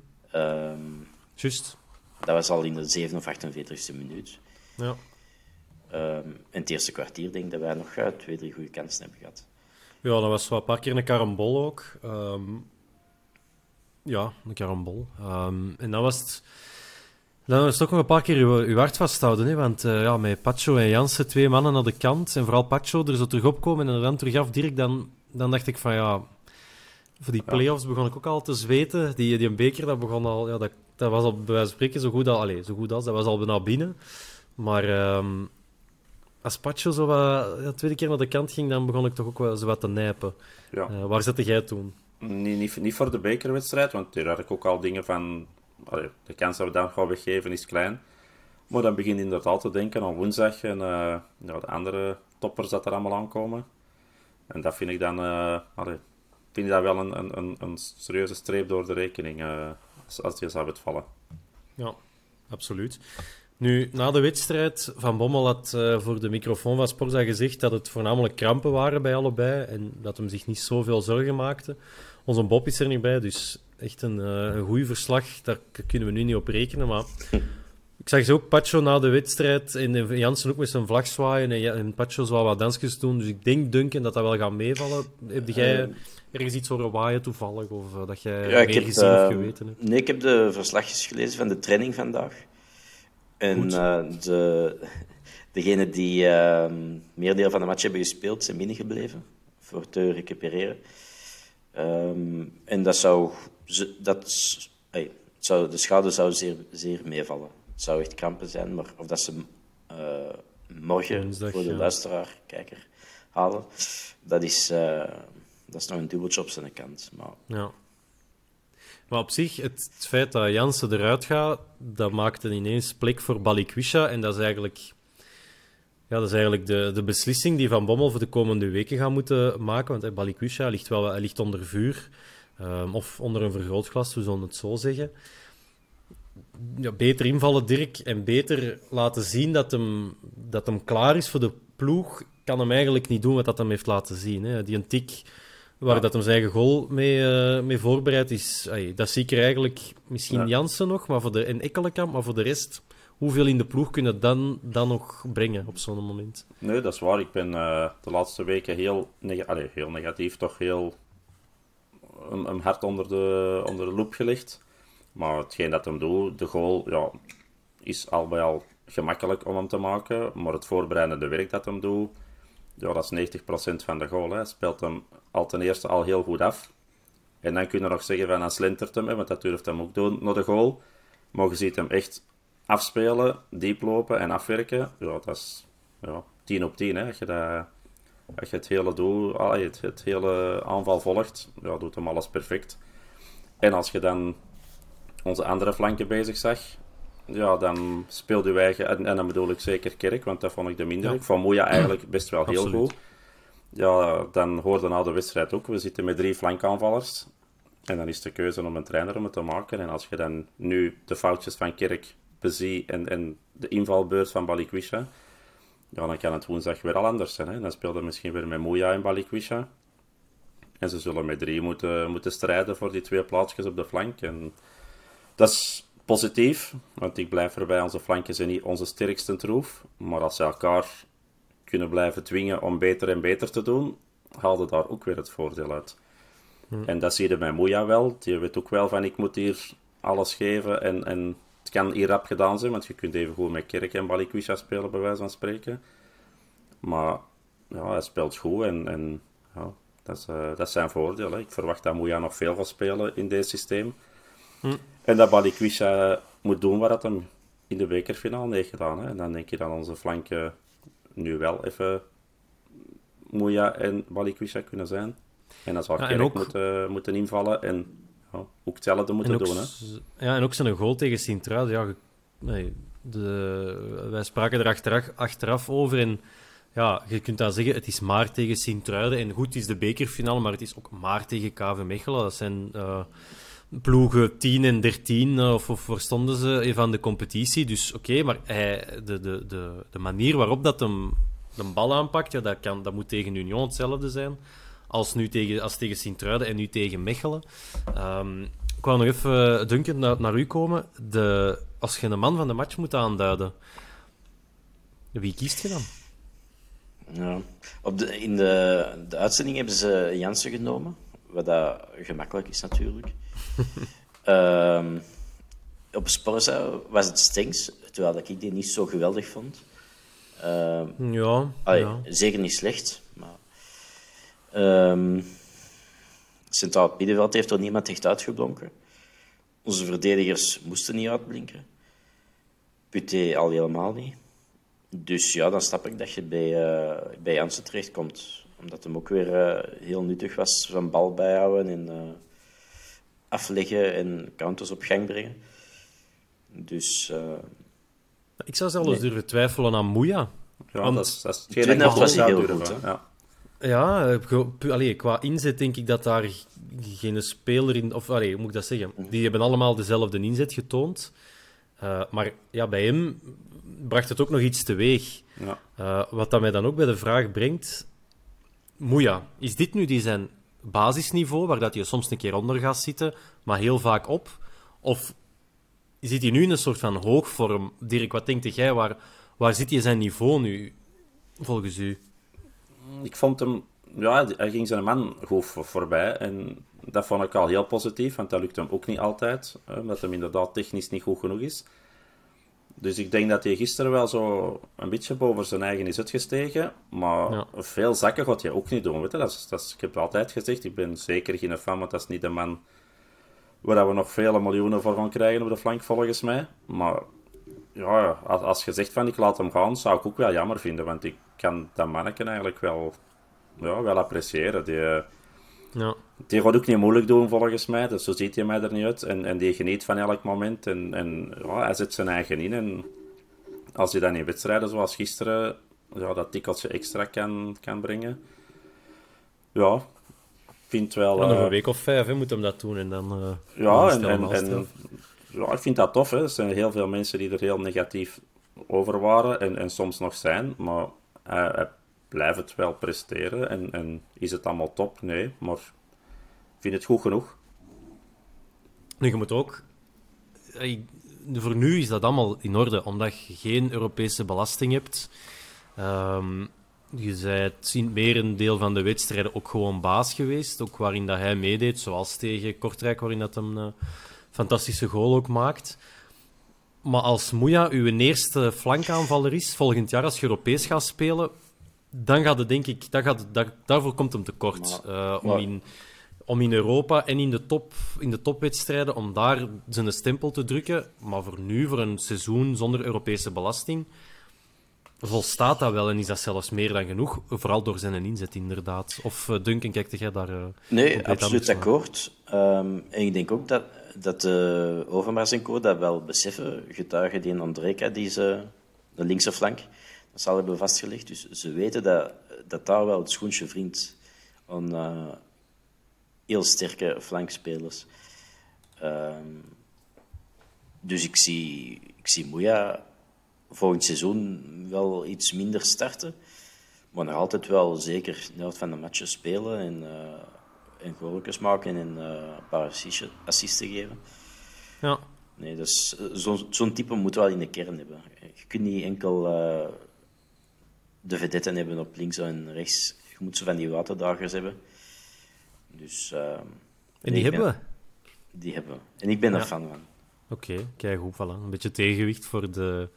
Juist. Dat was al in de 7 of 48e minuut. Ja. Um, in het eerste kwartier denk ik dat wij nog uh, twee, drie goede kansen hebben gehad. Ja, dat was wel een paar keer een karambol ook. Um, ja, een karambol. Um, en dan was het... Dan het ook nog een paar keer uw, uw hart vasthouden. Hè? Want uh, ja, met Pacho en Jansen, twee mannen aan de kant. En vooral Pacho er zo terug opkomen en er dan terug af. Dirk, dan, dan dacht ik van ja... Voor die play-offs begon ik ook al te zweten. Die, die beker, dat begon al... Ja, dat, dat was al bij wijze van spreken zo goed, al, allez, zo goed als. Dat was al bijna binnen. Maar... Um, als Pacho zo wat, de tweede keer naar de kant ging, dan begon ik toch ook wel zo wat te nijpen. Ja. Uh, waar zette jij toen? Niet, niet, niet, voor de bekerwedstrijd, want daar had ik ook al dingen van... Allee, de kans dat we dan gaan weggeven is klein. Maar dan begin je inderdaad te denken aan woensdag en uh, ja, de andere toppers dat er allemaal aankomen. En dat vind ik dan... Uh, allee, vind ik dat wel een, een, een, serieuze streep door de rekening, als, als die zou uitvallen. Ja, absoluut. Nu, na de wedstrijd, Van Bommel had uh, voor de microfoon van Sporza gezegd dat het voornamelijk krampen waren bij allebei en dat hem zich niet zoveel zorgen maakte. Onze Bob is er niet bij, dus echt een, uh, een goed verslag. Daar kunnen we nu niet op rekenen, maar... Ik zag ze ook Pacho na de wedstrijd en Jansen ook met zijn vlag zwaaien en, en Pacho zou wat dansjes doen. Dus ik denk, Duncan, dat dat wel gaat meevallen. Heb jij uh, ergens iets horen waaien toevallig? Of dat jij ja, meer gezien of geweten hebt? Nee, ik heb de verslagjes gelezen van de training vandaag. En uh, de, degenen die uh, meer deel van de match hebben gespeeld, zijn binnengebleven voor te recupereren. Um, en dat zou, dat zou, de schade zou zeer, zeer meevallen. Het zou echt krampen zijn, maar of dat ze uh, morgen Woensdag, voor de ja. luisteraar, kijker, halen, dat is, uh, dat is nog een dubbeltje op zijn kant. Maar Ja. Maar op zich, het, feit dat Jansen eruit gaat, dat maakte ineens plek voor Balikwisha. En dat is eigenlijk, ja, dat is eigenlijk de, de beslissing die Van Bommel voor de komende weken gaat moeten maken. Want Balikwisha ligt, wel, ligt onder vuur. ehm, of onder een vergrootglas, we zullen het zo zeggen. Ja, beter invallen, Dirk. En beter laten zien dat hem, dat hem klaar is voor de ploeg. Kan hem eigenlijk niet doen wat dat hem heeft laten zien. Hè. Die een tik waar Ja. dat hem zijn eigen goal mee, eh, mee voorbereid is. Ay, dat zie ik er eigenlijk misschien Ja. Jansen nog, maar voor de, en Ekkelenkamp, maar voor de rest, hoeveel in de ploeg kunnen dan, dan nog brengen op zo'n moment? Nee, dat is waar. Ik ben eh, de laatste weken heel, Allee, heel negatief, toch heel een, een hart onder de, onder de loep gelegd. Maar hetgeen dat hem doet, de goal, ja, is al bij al gemakkelijk om hem te maken. Maar het voorbereidende werk dat hem doet, ja, dat is 90% van de goal. Hij speelt hem al ten eerste al heel goed af. En dan kun je nog zeggen van hij slentert hem, hè, want dat durft hem ook doen naar de goal. Maar je ziet hem echt afspelen, diep lopen en afwerken. Ja, dat is ja, 10 op 10. Hè. Als, je dat, als je het hele, doel, allee, het, het hele aanval volgt, ja, doet hem alles perfect. En als je dan onze andere flanken bezig zag, ja, dan speelde wij, en, en dan bedoel ik zeker Kerk, want dat vond ik de minder. Ja. Ik vond Moeja eigenlijk best wel heel Absoluut. goed. Ja, dan hoorde na de wedstrijd ook, we zitten met drie flankaanvallers. En dan is de keuze om een trainer om het te maken. En als je dan nu de foutjes van Kerk beziet en, en de invalbeurt van Balikwisha, ja, dan kan het woensdag weer al anders zijn. Hè? Dan speelde misschien weer met Moeja en Balikwisha. En ze zullen met drie moeten, moeten strijden voor die twee plaatsjes op de flank. En dat is positief, want ik blijf erbij, onze flanken zijn niet onze sterkste troef. Maar als ze elkaar kunnen blijven dwingen om beter en beter te doen, haalde daar ook weer het voordeel uit. En dat zie je bij Moeja wel. Die weet ook wel van, ik moet hier alles geven en, en het kan hier rap gedaan zijn, want je kunt even goed met Kerk en Balikwisha spelen, bij wijze van spreken. Maar ja, hij speelt goed en, en ja, dat, is, eh, dat is zijn voordeel. Hè. Ik verwacht dat Moeja nog veel gaat spelen in dit systeem. En dat Balikwisha moet doen wat hij in de bekerfinale heeft gedaan. Hè. En dan denk je dat onze flanken nu wel even Moeja en Balikwisha kunnen zijn. En dan zou Ja, Kerk ook- moeten, moeten invallen en ja, ook hetzelfde moeten ook, doen. Hè. Ja, en ook zijn goal tegen Sint-Truiden. Ja, ge- nee, de, wij spraken er achteraf, achteraf over. En ja, je kunt dan zeggen, het is maar tegen Sint-Truiden. En goed, het is de bekerfinale, maar het is ook maar tegen KV Mechelen. Dat zijn eh, ploegen 10 en 13, eh, of, of waar stonden ze, eh, van de competitie. Dus oké, maar hij, de, de, de, de manier waarop dat hem de bal aanpakt, ja, dat, kan, dat moet tegen Union hetzelfde zijn. Als, nu tegen, als tegen Sint-Truiden en nu tegen Mechelen. Ehm, ik wou nog even, Duncan, naar, naar u komen. De, als je een man van de match moet aanduiden, wie kiest je dan? Ja. Op de, in de, de uitzending hebben ze Jansen genomen, wat dat gemakkelijk is natuurlijk. Ehm, op Sporza was het Stengs, terwijl ik die niet zo geweldig vond. Ehm, Ja, allee, ja. Zeker niet slecht, maar... ehm Centraal middenveld heeft er niemand echt uitgeblonken. Onze verdedigers moesten niet uitblinken. Puté al helemaal niet. Dus ja, dan snap ik dat je bij, eh bij Jansen terechtkomt. Omdat hem ook weer eh, heel nuttig was van bal bijhouden en eh, afleggen en counters op gang brengen. Dus eh Ik zou zelfs Nee. durven twijfelen aan Moeja. Ja, Want dat is, dat is was hij zou heel durven, goed, hè? Ja. Ja, eh, allee, qua inzet denk ik dat daar geen speler in... Of allee, hoe moet ik dat zeggen? Die hebben allemaal dezelfde inzet getoond. Eh, maar ja, bij hem bracht het ook nog iets teweeg. Ja. Eh, wat dat mij dan ook bij de vraag brengt... Moeja, is dit nu die zijn basisniveau, waar dat je soms een keer onder gaat zitten, maar heel vaak op? Of zit hij nu in een soort van hoogvorm? Dirk, wat denkt jij? Waar, waar zit hij zijn niveau nu, volgens u? Ik vond hem, ja, hij ging zijn man goed voor- voorbij. En dat vond ik al heel positief, want dat lukt hem ook niet altijd. Omdat hem inderdaad technisch niet goed genoeg is. Dus ik denk dat hij gisteren wel zo een beetje boven zijn eigen is uitgestegen. Maar Ja. veel zakken gaat hij ook niet doen. Weet je? Dat is, dat is, ik heb altijd gezegd, ik ben zeker geen fan, want dat is niet de man waar we nog vele miljoenen voor gaan krijgen op de flank, volgens mij. Maar ja, als, als je zegt van ik laat hem gaan, zou ik ook wel jammer vinden. Want ik kan dat manneken eigenlijk wel, ja, wel appreciëren. Die, Ja. die gaat ook niet moeilijk doen, volgens mij. Dus zo ziet hij mij er niet uit. En, en die geniet van elk moment. En, en ja, hij zet zijn eigen in. En als hij dan in wedstrijden zoals gisteren ja, dat tikkeltje extra kan, kan brengen. Ja, vind wel... Ja, nog eh, een week of vijf hè, moet hem dat doen en dan... eh, ja, en, en, ja, ik vind dat tof. Hè. Er zijn heel veel mensen die er heel negatief over waren en, en soms nog zijn. Maar hij, hij blijft het wel presteren. En, en is het allemaal top? Nee, maar vind het goed genoeg. Nu, je moet ook... eh, Voor nu is dat allemaal in orde, omdat je geen Europese belasting hebt. Ehm, je bent in het merendeel van de wedstrijden ook gewoon baas geweest. Ook waarin dat hij meedeed, zoals tegen Kortrijk, waarin dat hem een fantastische goal ook maakt. Maar als Moeja uw eerste flankaanvaller is, volgend jaar als je Europees gaat spelen, dan gaat het denk ik... Dat gaat, dat, daarvoor komt hem tekort. eh, om, maar- in, om in Europa en in de, top, in de topwedstrijden, om daar zijn stempel te drukken. Maar voor nu, voor een seizoen zonder Europese belasting, volstaat dat wel en is dat zelfs meer dan genoeg. Vooral door zijn inzet, inderdaad. Of eh, Duncan, kijkt jij daar eh, Nee, absoluut akkoord. Ehm, en ik denk ook dat, dat de Overmars en co dat wel beseffen. Getuigen die in Andreka, die ze, de linkse flank, zal hebben vastgelegd. Dus ze weten dat, dat daar wel het schoentje wringt aan eh, heel sterke flankspelers. Ehm, dus ik zie, ik zie Moeja volgend seizoen wel iets minder starten. Maar nog altijd wel zeker de helft van de matchen spelen en, uh, en goaltjes maken en uh, een paar assisten, assisten geven. Ja. Nee, dus zo'n zo type moet wel in de kern hebben. Je kunt niet enkel uh, de vedetten hebben op links en rechts. Je moet zo van die waterdagers hebben. Dus, uh, en die hebben we? Die hebben we. En ik ben er ja. fan van. Oké, okay, kijk goed, voilà. Een beetje tegenwicht voor de,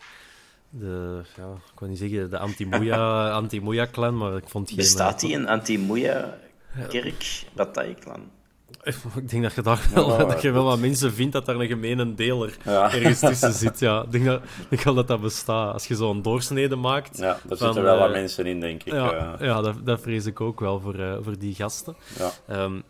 de ja, ik wil niet zeggen de anti-Moeja anti clan, maar ik vond geen... Bestaat die een anti-Moeja kerk bataille-clan? Ik denk dat je daar wel, ja, dat je wel wat mensen vindt dat daar een gemene deler ja. ergens tussen zit. Ja. Ik denk, dat, ik dat dat bestaat. Als je zo'n doorsnede maakt... Ja, daar zitten wel uh, wat mensen in, denk ik. Ja, uh. ja dat, dat, vrees ik ook wel voor, uh, voor die gasten. Ja. Um,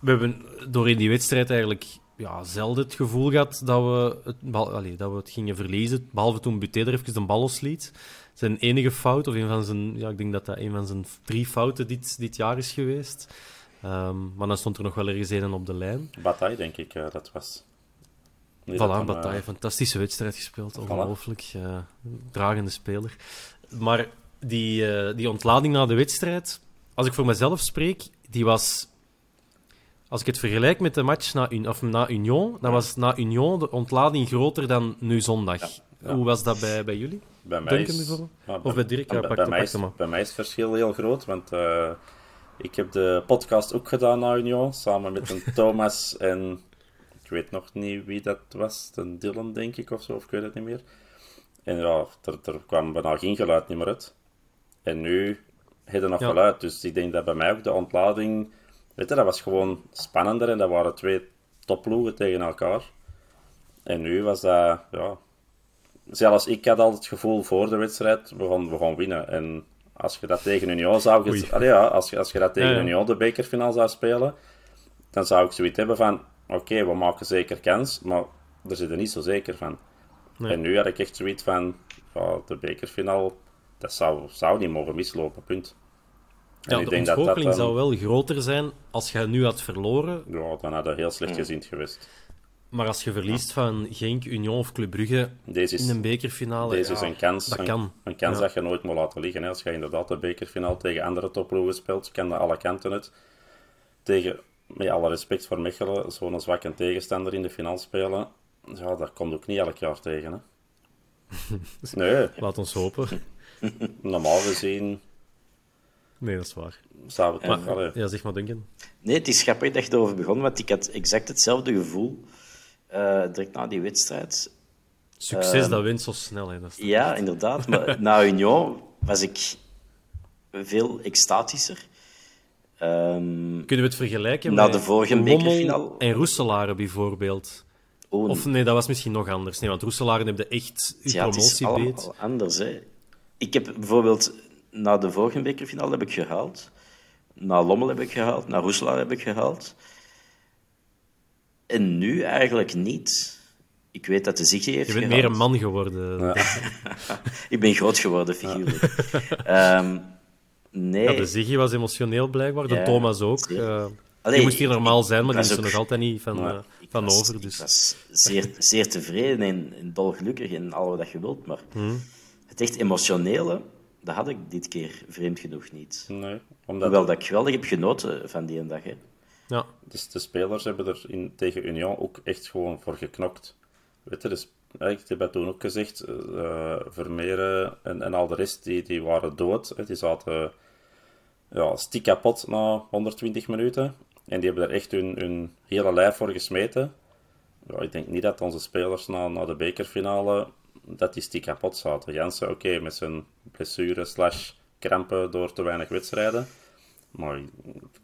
we hebben door in die wedstrijd eigenlijk ja, zelden het gevoel gehad dat we het, bal, allez, dat we het gingen verliezen. Behalve toen Buté er even de bal losliet. Zijn enige fout, of een van zijn... Ja, ik denk dat dat een van zijn drie fouten dit, dit jaar is geweest. Um, maar dan stond er nog wel ergens een op de lijn. Bataille, denk ik, uh, dat was. Niet voilà, Bataille. Uh... Fantastische wedstrijd gespeeld. Ongelooflijk. Uh, dragende speler. Maar die, die ontlading na de wedstrijd, als ik voor mezelf spreek, die was... Als ik het vergelijk met de match na, of na Union, dan was na Union de ontlading groter dan nu zondag. Ja, ja. Hoe was dat bij, bij jullie? Bij mij Duncan, is, bij, of bij Dirk? Ja, bij, mij is, bij mij is het verschil heel groot, want uh, ik heb de podcast ook gedaan na Union, samen met een Thomas en ik weet nog niet wie dat was, een Dylan denk ik of zo, of ik weet het niet meer. En ja, er, er kwam bijna geen geluid niet meer uit. En nu heeft er nog ja. geluid, dus ik denk dat bij mij ook de ontlading, weet je, dat was gewoon spannender en dat waren twee topploegen tegen elkaar. En nu was dat, ja, zelfs ik had altijd het gevoel voor de wedstrijd, we gaan, we gaan winnen. En als je dat tegen Union zou... Allee, ja, als, je, als je dat tegen ja, ja. Union de bekerfinale zou spelen, dan zou ik zoiets hebben van... Oké, okay, we maken zeker kans, maar er zit er niet zo zeker van. Nee. En nu had ik echt zoiets van... De bekerfinale, dat zou, zou niet mogen mislopen, punt. En ja, ik de denk dat dat dan, zou wel groter zijn als je nu had verloren. Ja, dan had dat heel slecht gezien geweest. Maar als je verliest van Genk, Union of Club Brugge deze is, in een bekerfinale, deze ja, is een kans, dat een, kan. Een kans ja. dat je nooit moet laten liggen. Hè. Als je inderdaad de bekerfinale tegen andere topploegen speelt, kan dat alle kanten uit. Tegen, met alle respect voor Mechelen, zo'n zwakke tegenstander in de finale spelen, ja, dat komt ook niet elk jaar tegen. Hè. Nee. Laat ons hopen. Normaal gezien... Nee, dat is waar. Zou het toch, ja, ja, zeg maar, Duncan. Nee, het is grappig dat je erover begon, want ik had exact hetzelfde gevoel direct na die wedstrijd. Succes, uh, dat wint zo snel. Hè. Dat ja, inderdaad. Maar na Union was ik veel extatischer. Ehm, Kunnen we het vergelijken Na met de vorige bekerfinale? en Roeselare bijvoorbeeld? oh, Of nee, dat was misschien nog anders. Nee, want Roeselare heb je echt je ja, het is promotie beet. allemaal anders. Hè. Ik heb bijvoorbeeld na de vorige bekerfinale heb ik gehaald. Na Lommel heb ik gehaald. Na Roeselaar heb ik gehaald. En nu eigenlijk niet. Ik weet dat de Ziggy heeft Je bent meer een man geworden. Ik ben groot geworden, figuurlijk. Ehm, nee. Ja, de Ziggy was emotioneel blijkbaar, de Ja, Thomas ook. Eh, Allee, die moest hier ik- normaal ik- zijn, maar ik die is was er ook- nog altijd niet van, Ja, eh, ik van was- over. Ik Dus. was zeer, zeer tevreden en, en dolgelukkig en al wat je wilt, maar Hmm. het echt emotionele, dat had ik dit keer vreemd genoeg niet. Nee, omdat Hoewel dat ik geweldig heb genoten van die dag. Hè. Ja, Dus de spelers hebben er tegen Union ook echt gewoon voor geknokt. Weet je, dus, ik heb dat toen ook gezegd. Vermeeren en, en al de rest, die, die waren dood. Die zaten ja, kapot na 120 minuten. En die hebben er echt hun, hun hele lijf voor gesmeten. Ja, ik denk niet dat onze spelers na, na de bekerfinale dat die stiek kapot zaten. Jansen, oké, met zijn blessure slash krampen door te weinig wedstrijden. Maar ik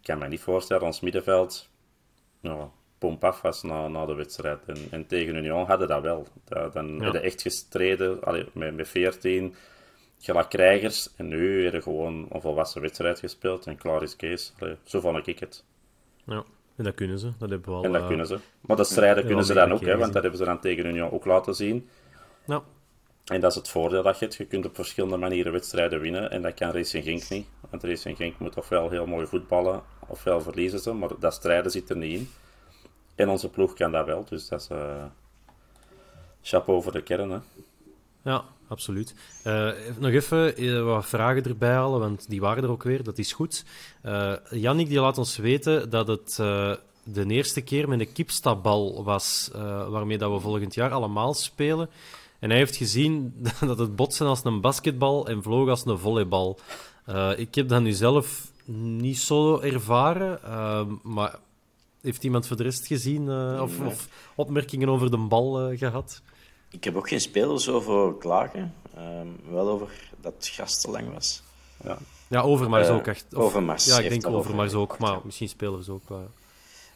kan me niet voorstellen, ons middenveld ja, pomp af was na, na de wedstrijd. En, en tegen Union hadden dat wel. Dat, dan Ja. hebben echt gestreden allee, met, met 14 gelijk krijgers. En nu hebben gewoon een volwassen wedstrijd gespeeld en klaar is Kees. Allee, zo vond ik het. ja, en dat kunnen ze. Dat hebben we al. En dat eh, kunnen ze. Maar dat strijden kunnen ze dan ook, hè, want dat hebben ze dan tegen Union ook laten zien. Ja, En dat is het voordeel dat je hebt. Je kunt op verschillende manieren wedstrijden winnen. En dat kan Racing Genk niet. Want Racing Genk moet ofwel heel mooi voetballen, ofwel verliezen ze. Maar dat strijden zit er niet in. En onze ploeg kan dat wel. Dus dat is... eh chapeau voor de kern, hè. ja absoluut. Eh, nog even eh, wat vragen erbij halen, want die waren er ook weer. Dat is goed. Jannik die laat ons weten dat het de eerste keer met een kipstabal was, waarmee dat we volgend jaar allemaal spelen. En hij heeft gezien dat het botsen als een basketbal en vloog als een volleybal. Eh, ik heb dat nu zelf niet zo ervaren, eh, maar heeft iemand voor de rest gezien eh, of, of opmerkingen over de bal eh, gehad? Ik heb ook geen spelers over klagen. Ehm, wel over dat het gras te lang was. Ja. Ja, Overmars ook echt. Overmars Ja, ik denk Overmars ook, maar ja. misschien spelen ze ook wel.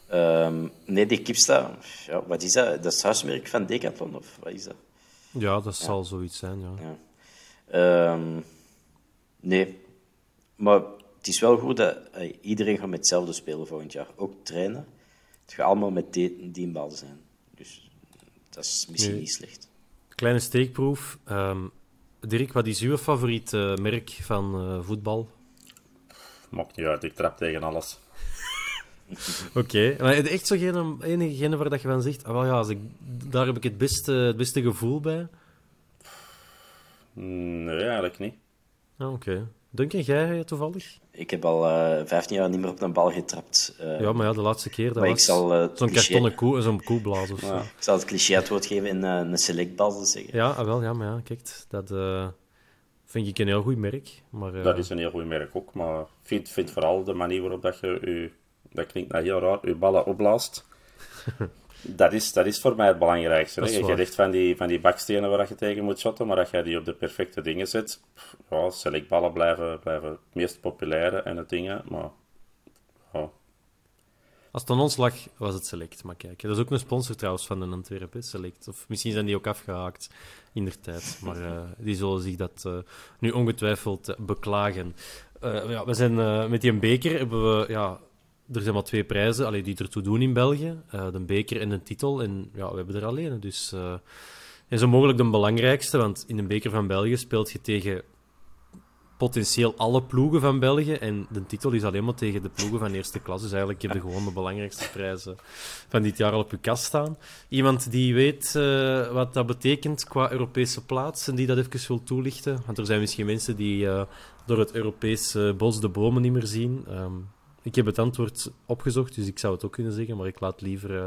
Ehm, nee, die kipsta, ja, wat is dat? Dat is het huismerk van Decathlon, of wat is dat? Ja, dat zal zoiets zijn, ja. Ja. Ehm, nee, maar het is wel goed dat eh, iedereen gaat met hetzelfde spelen volgend jaar. Ook trainen. Het gaat allemaal met die, die bal zijn. Dus dat is misschien Nee. niet slecht. Kleine steekproef. Ehm, Dirk, wat is uw favoriet eh, merk van eh, voetbal? Maakt niet uit, ik trap tegen alles. Oké, maar het echt zo geen, enige waar dat je van zegt, ah, wel ja, als ik, daar heb ik het beste, het beste gevoel bij. Nee, eigenlijk niet. Ah, Oké. Duncan, jij eh, toevallig? Ik heb al eh 15 jaar niet meer op een bal getrapt. Eh, Ja, maar ja, de laatste keer, dat Maar ik was zal, eh, zo'n cliché- kartonnen koe, zo'n koeblaas of zo. Ja. Ik zal het cliché het woord geven en eh, een selectbal te zeggen. Ja, ah, wel, ja, maar ja, kijk, dat eh, vind ik een heel goed merk. Maar, eh, Dat is een heel goed merk ook, maar ik vind, vind vooral de manier waarop dat je je, dat klinkt nou heel raar, je ballen opblaast. dat, is, dat is voor mij het belangrijkste. Dat Hè? Je hebt van die, van die bakstenen waar je tegen moet shotten, maar dat je die op de perfecte dingen zet. pff, Ja, selectballen blijven, blijven het meest populaire en het dingen, maar ja, Als het aan ons lag, was het Select. Maar kijk, dat is ook een sponsor trouwens van de Antwerpen, Select. Of misschien zijn die ook afgehaakt in der tijd. Maar eh, die zullen zich dat eh, nu ongetwijfeld eh, beklagen. Ja, we zijn met die beker hebben we... Ja, er zijn maar twee prijzen allee, die ertoe doen in België. Eh, de beker en de titel. En ja, we hebben er alleen. Dus, eh, en zo mogelijk de belangrijkste, want in een beker van België speelt je tegen potentieel alle ploegen van België. En de titel is alleen maar tegen de ploegen van eerste klas. Dus eigenlijk heb je gewoon de belangrijkste prijzen van dit jaar al op je kast staan. Iemand die weet eh, wat dat betekent qua Europese plaats en die dat even wil toelichten. Want er zijn misschien mensen die door het Europese bos de bomen niet meer zien. Ehm, ik heb het antwoord opgezocht, dus ik zou het ook kunnen zeggen. Maar ik laat liever eh,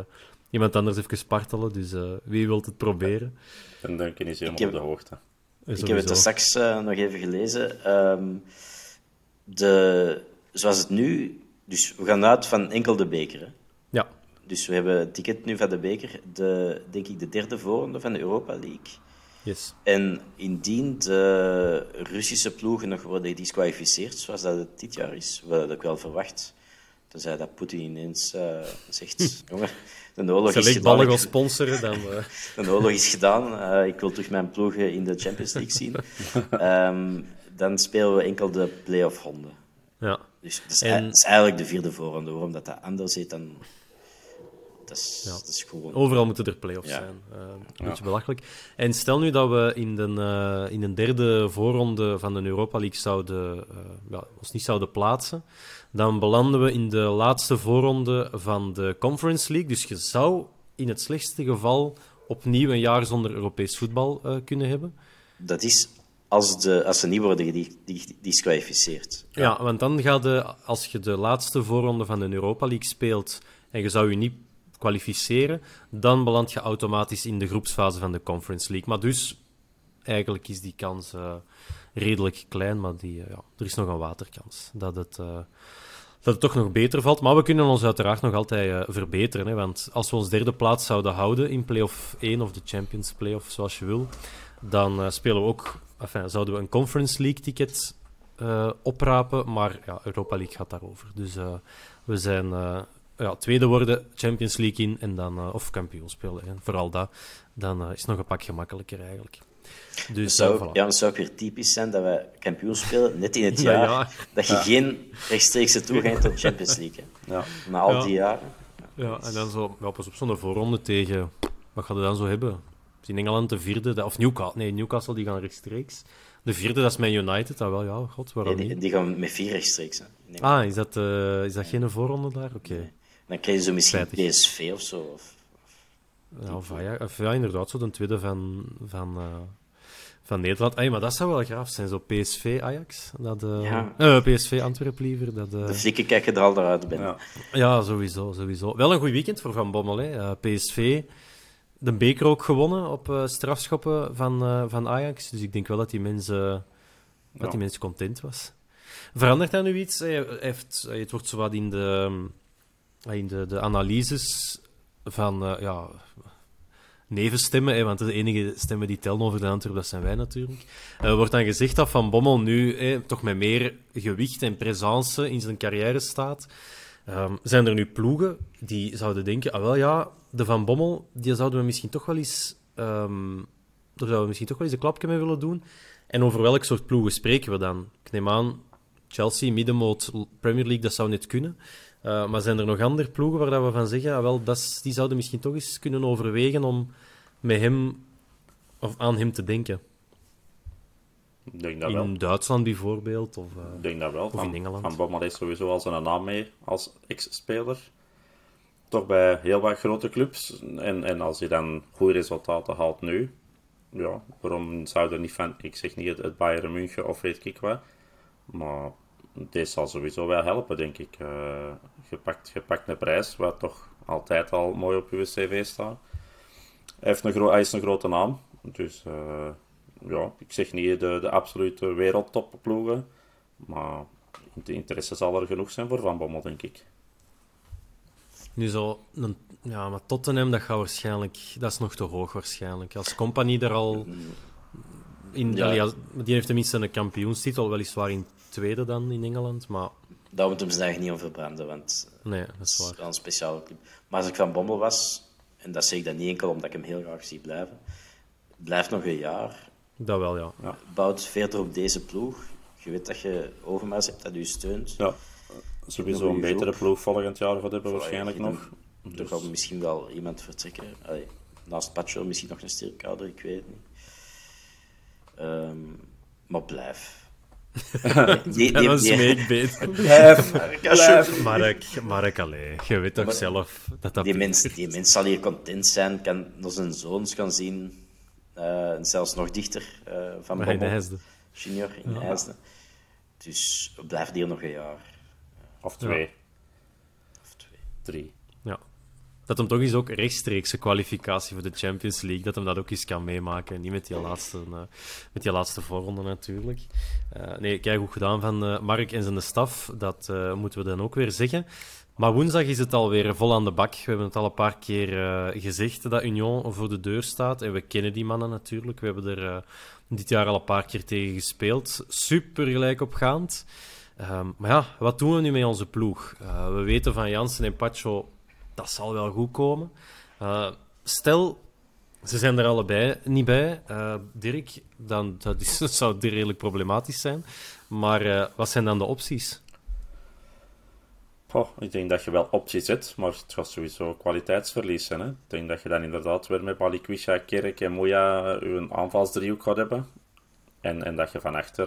iemand anders even spartelen. Dus eh, wie wilt het proberen? en Duncan is helemaal heb- op de hoogte. Eh, Ik heb het er straks nog even gelezen. Ehm, de, zoals het nu... Dus we gaan uit van enkel de beker. Hè. Ja, Dus we hebben het ticket nu van de beker. De, denk ik de derde voorronde van de Europa League. Yes. En indien de Russische ploegen nog worden gedisqualificeerd, zoals dat het dit jaar is, wat ik wel verwacht, Tenzij dat Poetin ineens uh, zegt: jongen, de oorlog is gedaan. als sponsoren dan. Uh... De oorlog is gedaan. Uh, ik wil terug mijn ploegen in de Champions League zien. um, dan spelen we enkel de play-off ronde. Ja. Dus dat is, en... is, eigenlijk de vierde voorronde. Waarom dat, dat anders heet dan dat is, ja. dat is gewoon... Overal moeten er play-offs zijn. Uh, een beetje belachelijk. En stel nu dat we in de, uh, in de derde voorronde van de Europa League zouden, uh, ja, ons niet zouden plaatsen, dan belanden we in de laatste voorronde van de Conference League. Dus je zou in het slechtste geval opnieuw een jaar zonder Europees voetbal kunnen hebben. Dat is als, de, als ze niet worden gedisqualificeerd. Ja. ja, want dan gaat de, als je de laatste voorronde van de Europa League speelt en je zou je niet kwalificeren, dan beland je automatisch in de groepsfase van de Conference League. Maar dus, eigenlijk is die kans uh, redelijk klein, maar die, uh, ja, er is nog een waterkans dat het, uh, dat het toch nog beter valt. Maar we kunnen ons uiteraard nog altijd verbeteren, hè, want als we ons derde plaats zouden houden in play-off 1 of de Champions Play-off, zoals je wil, dan spelen we ook, enfin, zouden we een Conference League ticket oprapen, maar ja, Europa League gaat daarover. Dus we zijn ja, tweede worden, Champions League in en dan, uh, of kampioen spelen. En vooral dat, dan uh, is het nog een pak gemakkelijker eigenlijk. Dus, zou, voilà. Ja, het zou ook weer typisch zijn dat we kampioen spelen, net in het jaar ja, ja. dat je geen rechtstreekse toegang tot de Champions League hebt. Ja. Na al die jaren. Ja, en dan zo, ja, pas op zo'n voorronde tegen, wat gaat je dan zo hebben? In Engeland de vierde, of Newcastle, nee, Newcastle die gaan rechtstreeks. De vierde, dat is met United, dat wel, ja, god, waarom nee, die, niet? Die gaan met vier rechtstreeks. Hè. Ah, is dat, uh, is dat geen voorronde daar? Oké. Okay. Dan krijg je zo misschien Spijtig. PSV of zo. Of, ja, of of ja, inderdaad, zo de tweede van, van, uh, van Nederland. Ay, maar dat zou wel graaf zijn, zo PSV-Ajax. Dat, uh, ja. uh, PSV Antwerp liever. Dat, de flikken kijken er al eruit binnen. Ja. ja, sowieso, sowieso. Wel een goed weekend voor Van Bommel. Hè. PSV, de beker ook gewonnen op strafschoppen van, van Ajax. Dus ik denk wel dat die mensen, dat die mensen content was. Verandert dat nu iets? Hij heeft, het wordt zo wat in de de, de analyses van uh, ja, nevenstemmen, hè, want de enige stemmen die tellen over de Antwerp, dat zijn wij natuurlijk. Uh, wordt dan gezegd dat Van Bommel nu toch met meer gewicht en presence in zijn carrière staat. Um, zijn er nu ploegen die zouden denken, ah wel ja, de Van Bommel, die zouden we misschien toch wel eens, um, daar zouden we misschien toch wel eens een klapje mee willen doen. En over welk soort ploegen spreken we dan? Ik neem aan, Chelsea, middenmoot, Premier League, dat zou net kunnen. Uh, maar zijn er nog andere ploegen waar dat we van zeggen, ah, wel, dat die zouden misschien toch eens kunnen overwegen om met hem of aan hem te denken? Ik denk dat in wel. Duitsland bijvoorbeeld, of, uh, ik denk dat wel. of van, in Engeland. Van Bommel is sowieso al zijn naam mee als ex-speler. Toch bij heel wat grote clubs. En, en als hij dan goede resultaten haalt nu, ja, waarom zou er niet van, ik zeg niet het, het Bayern München of weet ik wat, maar deze zal sowieso wel helpen, denk ik. Uh, gepakt, gepakt een prijs, wat toch altijd al mooi op uw cv staat. Hij, heeft een hij is een grote naam, dus uh, ja, ik zeg niet de, de absolute wereldtopploegen, maar de interesse zal er genoeg zijn voor Van Bommel, denk ik. Nu zo, ja, maar Tottenham, dat gaat waarschijnlijk, dat is nog te hoog waarschijnlijk. Als compagnie er al in, ja. die heeft tenminste een kampioenstitel, weliswaar in tweede dan in Engeland, maar... Daar moeten we ze eigenlijk niet om verbranden, want nee, dat is waar. wel een speciale club. Maar als ik van Bommel was, en dat zeg ik dan niet enkel omdat ik hem heel graag zie blijven, blijft nog een jaar. Dat wel, ja. ja. Bouwt verder op deze ploeg. Je weet dat je Overmars hebt dat u steunt. Ja, sowieso een betere ploeg volgend jaar gaat hebben waarschijnlijk nog. Er dus... gaat misschien wel iemand vertrekken. Allee, naast Pacho misschien nog een sterkouder, ik weet het niet. Um, maar blijf. die, die, die, smeekbeet. Blijf, blijf. Mark, Mark, allee, je weet toch maar, zelf dat dat... Die mens, die mens zal hier content zijn, kan naar zijn zoons kan zien, uh, zelfs nog dichter uh, van Bommel. in IJsden. Junior in ja. IJsden. Dus blijf hier nog een jaar. Of twee. Ja. Of twee. Drie dat hem toch eens ook rechtstreekse kwalificatie voor de Champions League, dat hem dat ook eens kan meemaken. Niet met die laatste, uh, met die laatste voorronde natuurlijk. Uh, nee, kijk goed gedaan van uh, Mark en zijn staf. Dat moeten we dan ook weer zeggen. Maar woensdag is het alweer vol aan de bak. We hebben het al een paar keer gezegd dat Union voor de deur staat. En we kennen die mannen natuurlijk. We hebben er dit jaar al een paar keer tegen gespeeld. Super gelijk opgaand. Ehm, maar ja, wat doen we nu met onze ploeg? We weten van Jansen en Pacho, dat zal wel goed komen. Uh, stel, ze zijn er allebei niet bij. Uh, Dirk, dan dat, is, zou redelijk problematisch zijn. Maar wat zijn dan de opties? Oh, ik denk dat je wel opties hebt, maar het gaat sowieso kwaliteitsverlies zijn. Hè? Ik denk dat je dan inderdaad weer met Balikwisha, Kerk en Moya een aanvalsdriehoek gaat hebben. En, en dat je van achter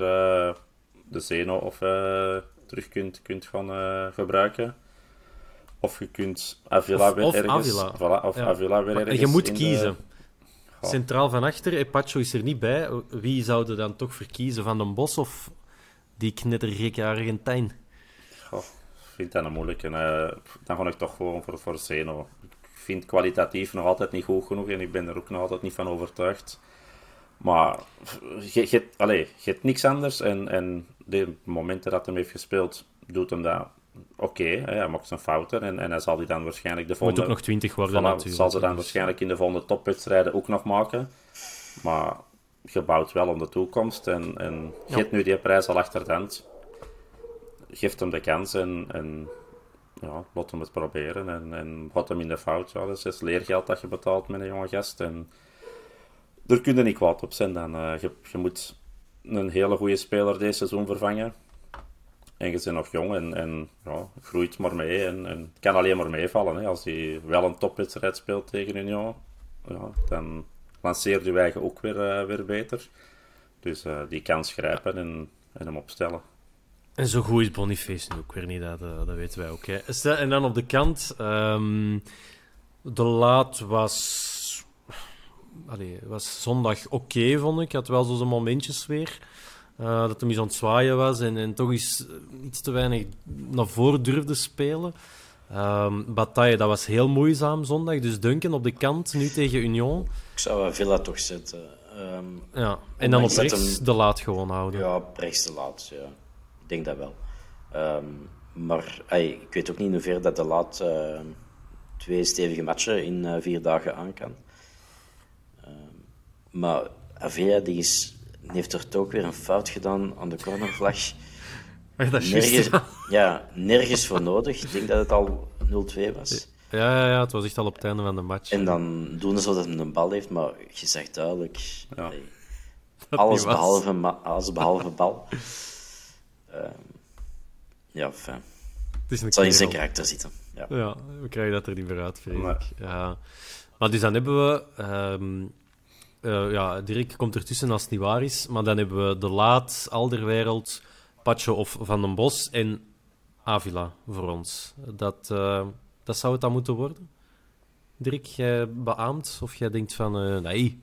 de Zeno of terug kunt, kunt gaan gebruiken. Of je kunt Avila of, weer of ergens... Avila. Voilà, of ja. Avila weer ergens Je moet in kiezen. De... Centraal van achter, Epacho is er niet bij. Wie zouden dan toch verkiezen? Van den Bos of die knettergekke Argentijn? Goh, ik vind dat een moeilijke. Uh, dan ga ik toch gewoon voor, voor Zeno. Ik vind kwalitatief nog altijd niet goed genoeg en ik ben er ook nog altijd niet van overtuigd. Maar je, je, allez, je hebt niks anders en, en de momenten dat hij heeft gespeeld, doet hem dat oké. Okay, hij maakt zijn fouten en, en hij zal die dan waarschijnlijk de volgende... Moet ook nog 20 worden natuurlijk. Zal ze dan waarschijnlijk in de volgende topwedstrijden ook nog maken. Maar je bouwt wel om de toekomst en, en je hebt nu die prijs al achter de hand. Geeft hem de kans en, en ja, laat hem het proberen en, en houdt hem in de fout. Ja, dat is leergeld dat je betaalt met een jonge gast en er kun je niet kwaad op zijn. Dan, uh, je, je, moet een hele goede speler deze seizoen vervangen. En je bent nog jong en, en ja, groeit maar mee. En, het kan alleen maar meevallen. Hè. Als hij wel een topwedstrijd speelt tegen Union, ja, dan lanceert je eigen ook weer, uh, weer beter. Dus uh, die kans grijpen en, hem opstellen. En zo goed is Boniface nu ook weer niet, dat, dat weten wij ook. Hè. En dan op de kant, um, de laat was Allee, het was zondag oké, vond ik. had wel zo zijn momentjes weer. Uh, dat hij eens aan het zwaaien was en, en toch eens iets te weinig naar voren durfde spelen. Um, Bataille, dat was heel moeizaam zondag. Dus Duncan op de kant, nu tegen Union. Ik zou Villa toch zetten. Um, ja, en dan op rechts hem... de laat gewoon houden. Ja, op rechts de laat, ja. Ik denk dat wel. Um, maar ay, ik weet ook niet in hoeverre dat de laat uh, twee stevige matchen in uh, vier dagen aan kan. Maar Avea die is, heeft er toch weer een fout gedaan aan de cornervlag. Dat is nergens, ja, nergens voor nodig. Ik denk dat het al 0-2 was. Ja, ja, ja, het was echt al op het einde van de match. En dan doen ze dat hij een bal heeft, maar je zegt duidelijk... Ja. Nee, alles, behalve, alles behalve bal. uh, ja, fijn. Het, zal in zijn karakter zitten. Ja. ja, we krijgen dat er niet meer uit, vrees ik. Ja. Maar dus dan hebben we... Um, uh, ja, Dirk komt ertussen als het niet waar is. Maar dan hebben we De Laat, Alderwereld, Pacho of Van den Bos en Avila voor ons. Dat, uh, dat zou het dan moeten worden? Dirk, jij beaamt? Of jij denkt van, uh, nee,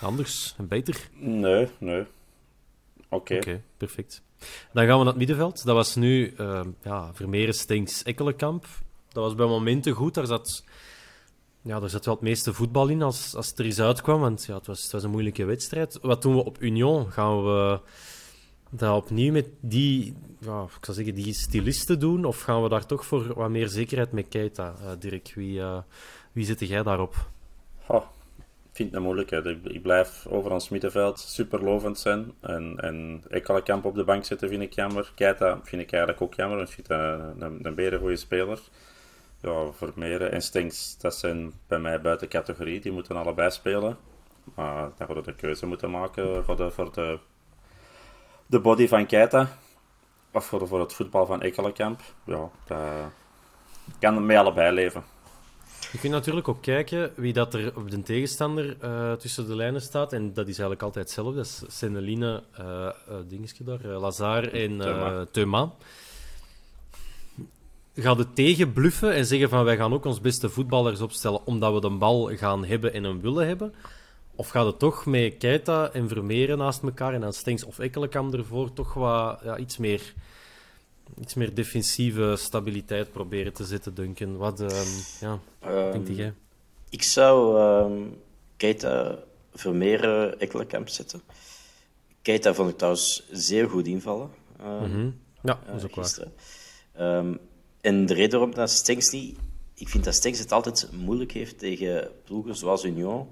anders en beter? Nee, nee. Oké. Okay. Oké, okay, perfect. Dan gaan we naar het middenveld. Dat was nu ja, Vermeeren, Stenks, Ekkelenkamp. Dat was bij momenten goed. Daar zat ja, er zat wel het meeste voetbal in als, als het er eens uitkwam. Want ja, het, was, het was een moeilijke wedstrijd. Wat doen we op Union? Gaan we dat opnieuw met die, ja, ik zou zeggen, die stilisten doen? Of gaan we daar toch voor wat meer zekerheid met Keita, uh, Dirk? Wie, uh, wie zit jij daarop? Oh, ik vind het moeilijk. Ik, blijf over ons middenveld super lovend zijn. En, en Ekkelenkamp op de bank zitten vind ik jammer. Keita vind ik eigenlijk ook jammer. Want ik vind een, een, een goede speler ja, Vermeeren en Stinks, dat zijn bij mij buiten categorie. Die moeten allebei spelen. Maar dan we de keuze moeten maken voor de, voor de, de body van Keita. Of voor, voor het voetbal van Ekkelenkamp. Ja, dat kan mee allebei leven. Je kunt natuurlijk ook kijken wie dat er op de tegenstander uh, tussen de lijnen staat. En dat is eigenlijk altijd hetzelfde. Dat is Seneline, uh, uh, dingetje daar, Lazar en Thema. Gaat het tegen bluffen en zeggen van wij gaan ook ons beste voetballers opstellen omdat we de bal gaan hebben en hem willen hebben? Of gaat het toch met Keita en Vermeeren naast elkaar en dan Stenks of Ekkelenkamp ervoor toch wat ja, iets, meer, iets meer defensieve stabiliteit proberen te zetten, Duncan? Wat um, ja, um, denk jij? Ik zou um, Keita, Vermeeren, Ekkelenkamp zetten. Keita vond ik trouwens zeer goed invallen. Mm -hmm. Ja, dat is ook gisteren. waar. En de reden waarom dat Stenks niet... Ik vind dat Stenks het altijd moeilijk heeft tegen ploegen zoals Union,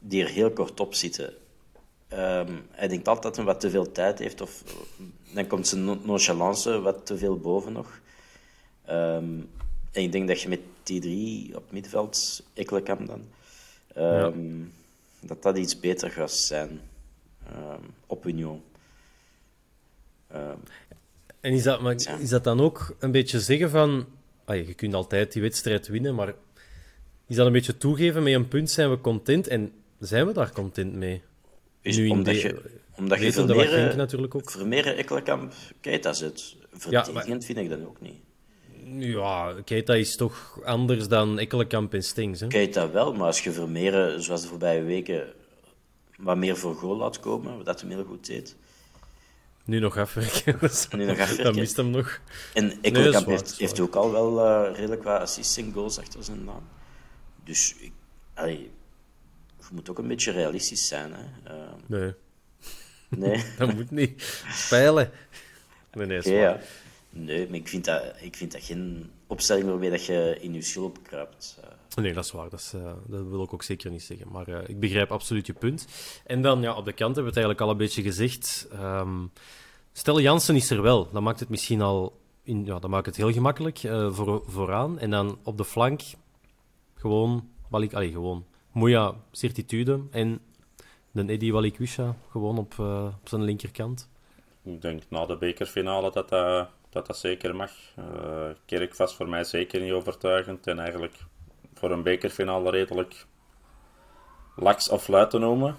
die er heel kort op zitten. Ehm, hij denkt altijd dat hij wat te veel tijd heeft, of dan komt zijn nonchalance wat te veel boven nog. Ehm, en ik denk dat je met die drie op middenveld, Ekkelenkamp dan, ehm, dat dat iets beter gaat zijn op Union. En is dat, maar, is dat dan ook een beetje zeggen van... Je kunt altijd die wedstrijd winnen, maar is dat een beetje toegeven met een punt zijn we content en zijn we daar content mee? Is nu omdat, je, omdat je Vermeeren, natuurlijk ook. Vermeeren, Ekkelenkamp, Keita zit. Verdedigend ja, maar... vind ik dat ook niet. Ja, Keita is toch anders dan Ekkelenkamp en Stings. Hè? Keita wel, maar als je Vermeeren, zoals de voorbije weken, wat meer voor goal laat komen, wat dat hem heel goed deed. Nu nog afwerken. nu nog afwerken. Dan mist hem nog. En Ekkelenkamp heeft, heeft ook al wel uh, redelijk wat assists en goals achter zijn naam. Dus ik, allee, je moet ook een beetje realistisch zijn. Hè. Uh, nee. Nee? dat moet niet. Spelen. Nee, nee, ja. nee maar ik vind, dat, ik vind dat geen opstelling waarbij dat je in je schulp kruipt. Uh. Nee, dat is waar. Dat, uh, dat, wil ik ook zeker niet zeggen. Maar uh, ik begrijp absoluut je punt. En dan, ja, op de kant hebben we het eigenlijk al een beetje gezegd. Um, stel, Jansen is er wel. Dan maakt het misschien al... In, ja, dan maakt het heel gemakkelijk voor, vooraan. En dan op de flank gewoon... Walik, gewoon Moeja certitude en de Eddie Walikwisha gewoon op, op zijn linkerkant. Ik denk na de bekerfinale dat dat, dat, dat zeker mag. Kerk was voor mij zeker niet overtuigend en eigenlijk voor een bekerfinale redelijk laks of luid te noemen.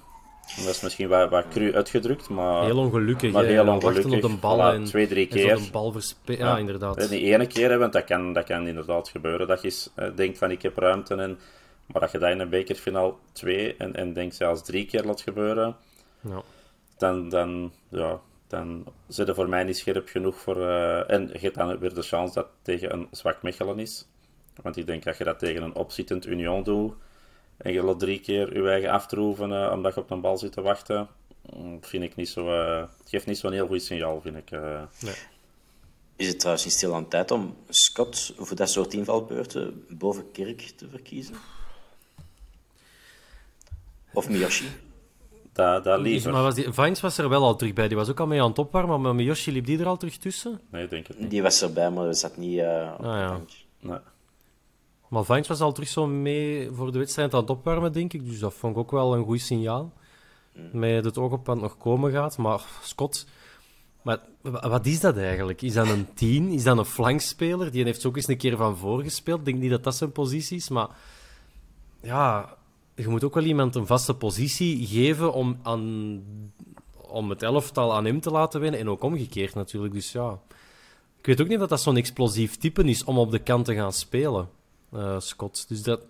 Dat is misschien wat, wat cru uitgedrukt, maar... Heel ongelukkig, maar heel ongelukkig. op een bal en, twee, drie keer. een bal ja, ja, inderdaad. Die ene keer, want dat kan, dat kan inderdaad gebeuren, dat je uh, denkt van ik heb ruimte en maar dat je dat in een bekerfinaal twee en, en denk zelfs drie keer laat gebeuren, ja. dan, dan, ja, dan zit er voor mij niet scherp genoeg voor. Uh, en je hebt dan weer de kans dat het tegen een zwak Mechelen is. Want ik denk dat je dat tegen een opzittend Union doet en je laat drie keer je eigen aftroeven uh, omdat je op een bal zit te wachten, mm, vind ik niet zo. Uh, het geeft niet zo'n heel goed signaal, vind ik. Nee. Is het trouwens niet stil aan tijd om Scott voor dat soort invalbeurten boven Kirk te verkiezen? Of Miyoshi. Dat, dat liever. Maar was die, Vines was er wel al terug bij. Die was ook al mee aan het opwarmen, maar Miyoshi liep die er al terug tussen? Nee, denk ik niet. Die was erbij, maar dat zat niet uh, ah, ja. Nee. Maar Vines was al terug zo mee voor de wedstrijd aan het opwarmen, denk ik. Dus dat vond ik ook wel een goed signaal. Mm. Met het oog op wat nog komen gaat. Maar Scott... Maar wat is dat eigenlijk? Is dat een tien? Is dat een flankspeler? Die heeft ook eens een keer van voor gespeeld. Ik denk niet dat dat zijn positie is, maar... Ja, je moet ook wel iemand een vaste positie geven om, aan, om het elftal aan hem te laten winnen. En ook omgekeerd natuurlijk. Dus ja, ik weet ook niet dat dat zo'n explosief type is om op de kant te gaan spelen, uh, Scott. Dus dat,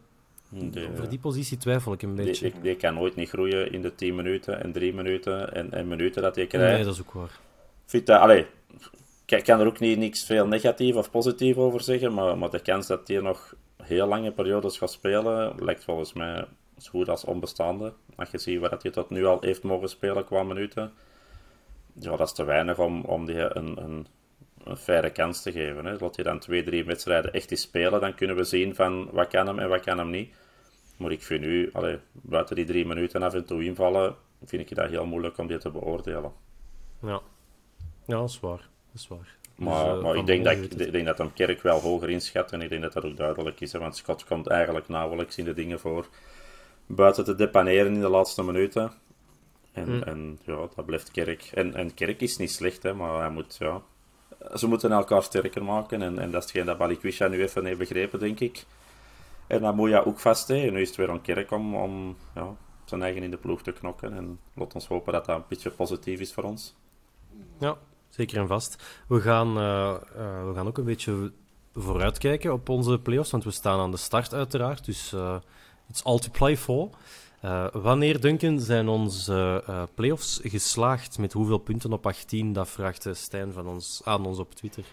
de, over die positie twijfel ik een beetje. Die, die, kan nooit niet groeien in de 10 minuten en 3 minuten en, en minuten dat hij krijgt. Nee, dat is ook waar. Vind dat, allee, ik kan er ook niet niks veel negatief of positief over zeggen, maar, maar de kans dat hij nog heel lange periodes gaat spelen, lijkt volgens mij zo goed als onbestaande. Als je ziet wat hij tot nu al heeft mogen spelen qua minuten, ja, dat is te weinig om, om die een, een, een faire kans te geven. Hè. Laat je dan twee, drie wedstrijden echt eens spelen, dan kunnen we zien van wat kan hem en wat kan hem niet. Maar ik vind nu, allee, buiten die drie minuten af en toe invallen, vind ik dat heel moeilijk om dit te beoordelen. Ja, ja dat is waar. Dat is waar. Maar, dus, uh, maar ik, denk dat, ik denk dat hem Kerk wel hoger inschat en ik denk dat dat ook duidelijk is. Hè, want Scott komt eigenlijk nauwelijks in de dingen voor buiten te depaneren in de laatste minuten. En, hmm. en ja, dat blijft Kerk. En, en Kerk is niet slecht, hè, maar hij moet, ja, ze moeten elkaar sterker maken. En, en dat is hetgeen dat Balikwisha nu even heeft begrepen, denk ik. En moet je ook vast. Hè. Nu is het weer aan Kerk om, om ja, zijn eigen in de ploeg te knokken. En laat ons hopen dat dat een beetje positief is voor ons. Ja, zeker en vast. We gaan, uh, uh, we gaan ook een beetje vooruitkijken op onze playoffs, want we staan aan de start uiteraard. Dus uh, It's all to play for. Uh, wanneer, Duncan, zijn onze uh, playoffs geslaagd? Met hoeveel punten op 18? Dat vraagt Stijn van ons, aan ons op Twitter.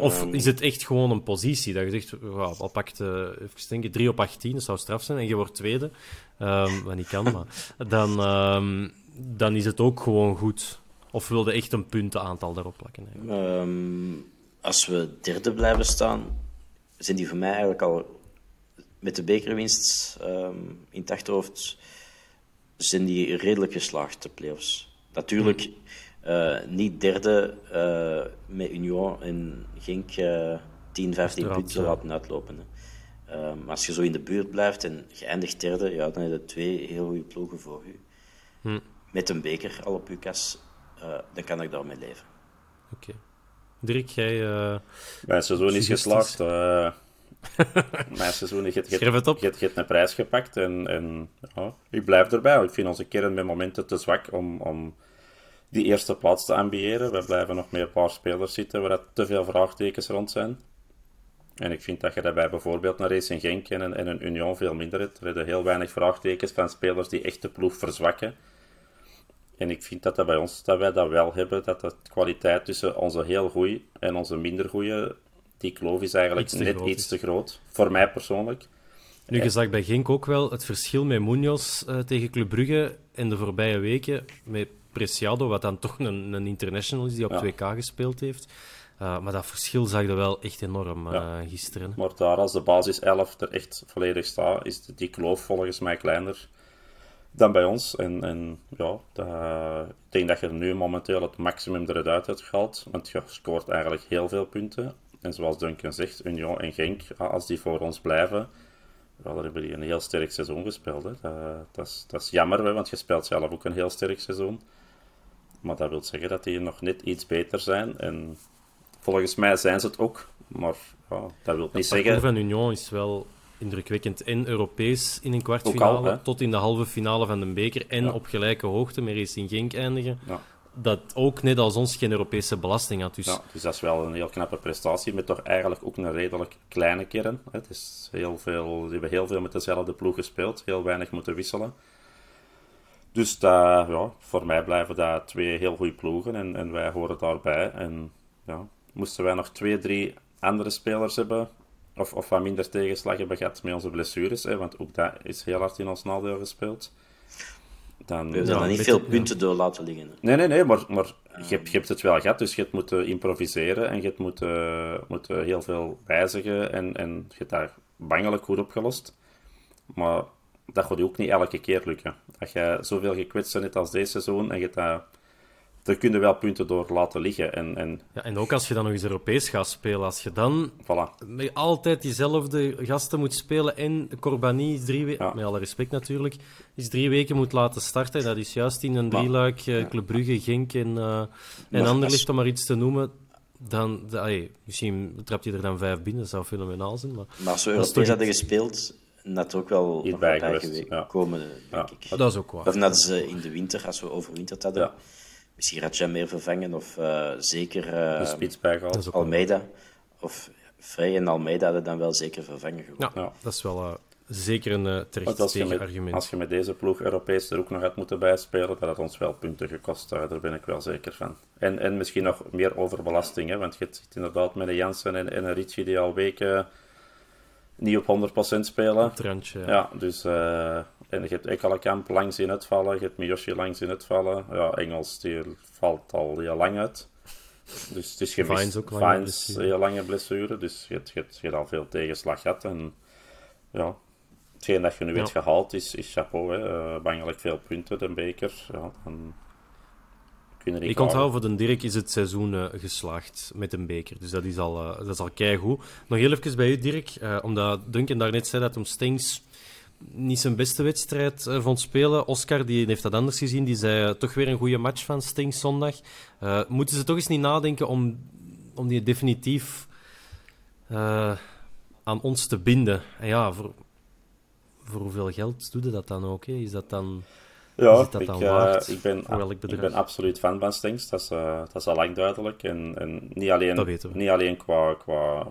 Of is het echt gewoon een positie? Dat je zegt, wow, al pakt uh, even denken, 3 op 18, dat zou straf zijn, en je wordt tweede. Um, wat niet kan, maar. Dan, um, dan is het ook gewoon goed. Of wilde echt een puntenaantal daarop plakken? Als we derde blijven staan, zijn die voor mij eigenlijk al met de bekerwinst um, in het achterhoofd zijn die redelijk geslaagd, de play-offs. Natuurlijk uh, niet derde uh, met Union en Genk uh, 10, 15 punten laten uitlopen. Hè. maar als je zo in de buurt blijft en je eindigt derde, ja, dan heb je twee heel goede ploegen voor je. Hm. Met een beker al op je kas, dan kan ik daarmee leven. Oké. Okay. Dirk, jij... Mijn seizoen is geslaagd. Mijn seizoen, je, je, een prijs gepakt en, en ja, ik blijf erbij. Ik vind onze kern met momenten te zwak om, om die eerste plaats te ambiëren. We blijven nog met een paar spelers zitten waar te veel vraagtekens rond zijn. En ik vind dat je daarbij bijvoorbeeld naar Racing Genk en en een Union veel minder hebt. Er zijn heel weinig vraagtekens van spelers die echt de ploeg verzwakken. En ik vind dat, dat bij ons dat wij dat wel hebben, dat de kwaliteit tussen onze heel goede en onze minder goede, die kloof is eigenlijk net iets te groot. Voor mij persoonlijk. Nu, je zag bij Genk ook wel het verschil met Munoz uh, tegen Club Brugge in de voorbije weken. Met Preciado, wat dan toch een, een international is die op ja. 2K gespeeld heeft. Uh, maar dat verschil zag je wel echt enorm uh, ja. gisteren. Maar daar, als de basis 11 er echt volledig staat, is die kloof volgens mij kleiner dan bij ons. En, en ja, ik denk dat je nu momenteel het maximum eruit hebt gehaald. Want je scoort eigenlijk heel veel punten. En zoals Duncan zegt, Union en Genk, als die voor ons blijven, dan hebben die een heel sterk seizoen gespeeld. Hè. Dat, dat, is, dat is jammer, want je speelt zelf ook een heel sterk seizoen. Maar dat wil zeggen dat die nog net iets beter zijn. En volgens mij zijn ze het ook. Maar ja, dat wil niet zeggen... Het van Union is wel indrukwekkend. En Europees in een kwartfinale, tot in de halve finale van de beker. En op gelijke hoogte met Racing Genk eindigen. Ja. Dat ook net als ons geen Europese belasting had. Dus... Ja, dus dat is wel een heel knappe prestatie. Met toch eigenlijk ook een redelijk kleine kern. Het is heel veel, die hebben heel veel met dezelfde ploeg gespeeld. Heel weinig moeten wisselen. Dus dat, ja, voor mij blijven dat twee heel goede ploegen en, en wij horen daarbij. En ja, moesten wij nog twee, drie andere spelers hebben, of, of wat minder tegenslag hebben gehad met onze blessures, hè, want ook dat is heel hard in ons nadeel gespeeld. Dan, We hebben ja, niet veel punten door laten liggen. Nee, nee, nee, maar, maar je, je, hebt het wel gehad, dus je hebt moeten improviseren en je hebt moeten, moeten heel veel wijzigen en, en je hebt daar bangelijk goed opgelost. Maar dat gaat ook niet elke keer lukken. Als je zoveel gekwetst bent als deze seizoen en je dat, daar kun je wel punten door laten liggen. En, en... Ja, en ook als je dan nog eens Europees gaat spelen, als je dan voilà. met altijd diezelfde gasten moet spelen en Corbani drie weken, met alle respect natuurlijk, is drie weken moet laten starten. Dat is juist in een drieluik, uh, ja. Club Brugge, Genk en, uh, en Anderlecht, om maar iets te noemen. Dan, de, misschien trap je er dan vijf binnen, dat zou fenomenaal zijn. Maar, maar als we Europees hadden gespeeld, net ook wel nog bij geweest, ja. komen, denk ik. dat is ook waar. Of net ze in de winter, als we overwinterd hadden. Ja. Misschien had je meer vervangen, of uh, zeker uh. Almeida. Of Vrij en Almeida hadden dan wel zeker vervangen Ja, ja, dat is wel uh, zeker een uh, terecht als argument. Als je met deze ploeg Europees er ook nog had moeten bijspelen, dat had ons wel punten gekost. Daar ben ik wel zeker van. En, en misschien nog meer overbelasting, hè, want je zit inderdaad met een Jansen en, en een Ricci die al weken niet op 100% spelen. Trendje, ja. ja. dus... Uh, en je hebt Ekkelenkamp lang zien uitvallen, je hebt Miyoshi lang zien uitvallen. Ja, Engels die valt al heel lang uit. Dus het is gemist. Vines ook lange Vines, heel lange blessure, dus je hebt, je, hebt, je hebt al veel tegenslag gehad. En ja, hetgeen dat je nu ja. hebt gehaald is, is chapeau. Hè. Uh, bangelijk veel punten, de beker. Ja, dan ik onthoud voor de Dirk is het seizoen uh, geslaagd met een beker. Dus dat is al, uh, dat is al keigoed. Nog heel even bij u, Dirk. Uh, omdat Duncan daarnet zei dat hem Stings niet zijn beste wedstrijd vond spelen. Oscar die heeft dat anders gezien. Die zei toch weer een goede match van Stings zondag. moeten ze toch eens niet nadenken om, om die definitief aan ons te binden? En ja, voor, voor hoeveel geld doe je dat dan ook? Hè? Is dat dan... Ja, ik, uh, ik, ben, ik ben absoluut fan van Stinks. Dat is, uh, dat is al lang duidelijk. En, en niet alleen, niet alleen qua, qua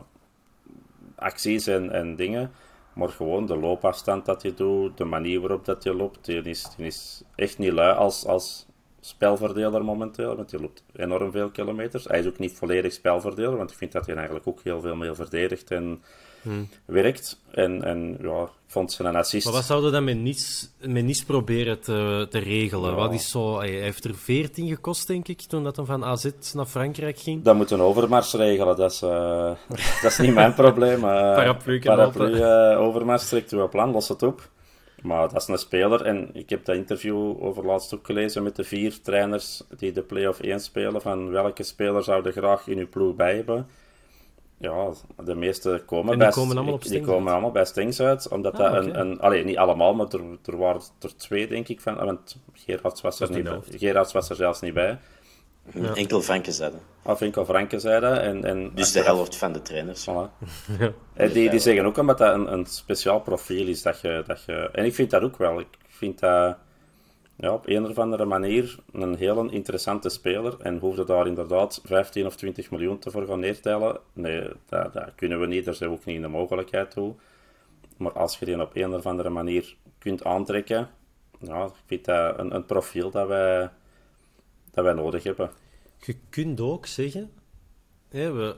acties en, en dingen, maar gewoon de loopafstand dat je doet, de manier waarop dat je loopt. Die is, die is echt niet lui als, als spelverdeler momenteel, want hij loopt enorm veel kilometers. Hij is ook niet volledig spelverdeler, want ik vind dat hij eigenlijk ook heel veel meer verdedigt en hmm. werkt. En, en ja, ik vond ze een assist. Maar wat zouden dan met Nice, met niets proberen te, te regelen? Wat is zo, hij heeft er 14 gekost, denk ik, toen dat hij van AZ naar Frankrijk ging. Dat moet een overmars regelen, dat is, uh, dat is niet mijn probleem. Uh, paraplu, paraplu uh, overmars, trekt uw plan, los het op. Maar dat is een speler, en ik heb dat interview over laatst ook gelezen met de vier trainers die de play-off 1 spelen, van welke speler zou er graag in uw ploeg bij hebben. Ja, de meeste komen En die bij, komen allemaal op die Stings komen uit? allemaal bij Stings uit, omdat Ah, dat een, een allee, niet allemaal, maar er, er waren er twee, denk ik, van, ah, want Gerards was er, niet niet bij, de Gerards was er zelfs niet bij. Enkel Franken zetten. Of enkel Franke zei dat, en, en Dus de helft van de trainers. Voilà. En die, die zeggen ook omdat dat een, een speciaal profiel is. Dat je, dat je, en ik vind dat ook wel. Ik vind dat ja, op een of andere manier een heel interessante speler. En hoefde daar inderdaad 15 of 20 miljoen te voor gaan neertellen. Nee, dat, kunnen we niet. Daar zijn we ook niet in de mogelijkheid toe. Maar als je die op een of andere manier kunt aantrekken, ja, ik vind dat een, een profiel dat wij, dat wij nodig hebben. Je kunt ook zeggen, we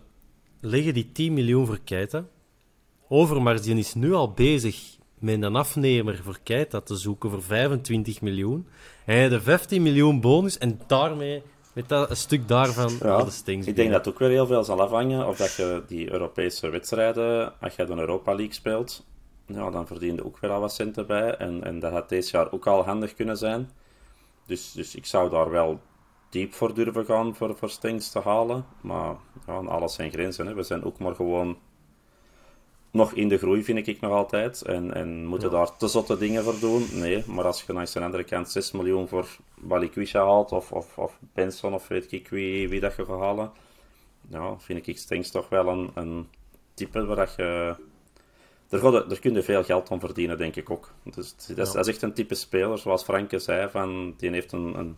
leggen die 10 miljoen voor Keita. Overmars die is nu al bezig met een afnemer voor Keita te zoeken voor 25 miljoen. Hij de 15 miljoen bonus en daarmee, met dat, een stuk daarvan, naar de Stings ik denk dat het ook weer heel veel zal afhangen of dat je die Europese wedstrijden, als je de Europa League speelt, ja, dan verdien je ook weer al wat centen bij. En, en dat had deze jaar ook al handig kunnen zijn. Dus, dus ik zou daar wel diep voor durven gaan voor, voor Stings te halen. Maar ja, alles zijn grenzen. Hè. We zijn ook maar gewoon nog in de groei, vind ik nog altijd. En, en moeten daar te zotte dingen voor doen? Nee, maar als je langs de andere kant 6 miljoen voor Balikwisha haalt, of, of, of Benson, of weet ik wie, wie dat je gaat halen, ja, vind ik Stengs toch wel een, een type waar dat je... Daar, gaat, er- daar kun je veel geld om verdienen, denk ik ook. Dus dat, is, dat is echt een type speler, zoals Franke zei, van, die heeft een, een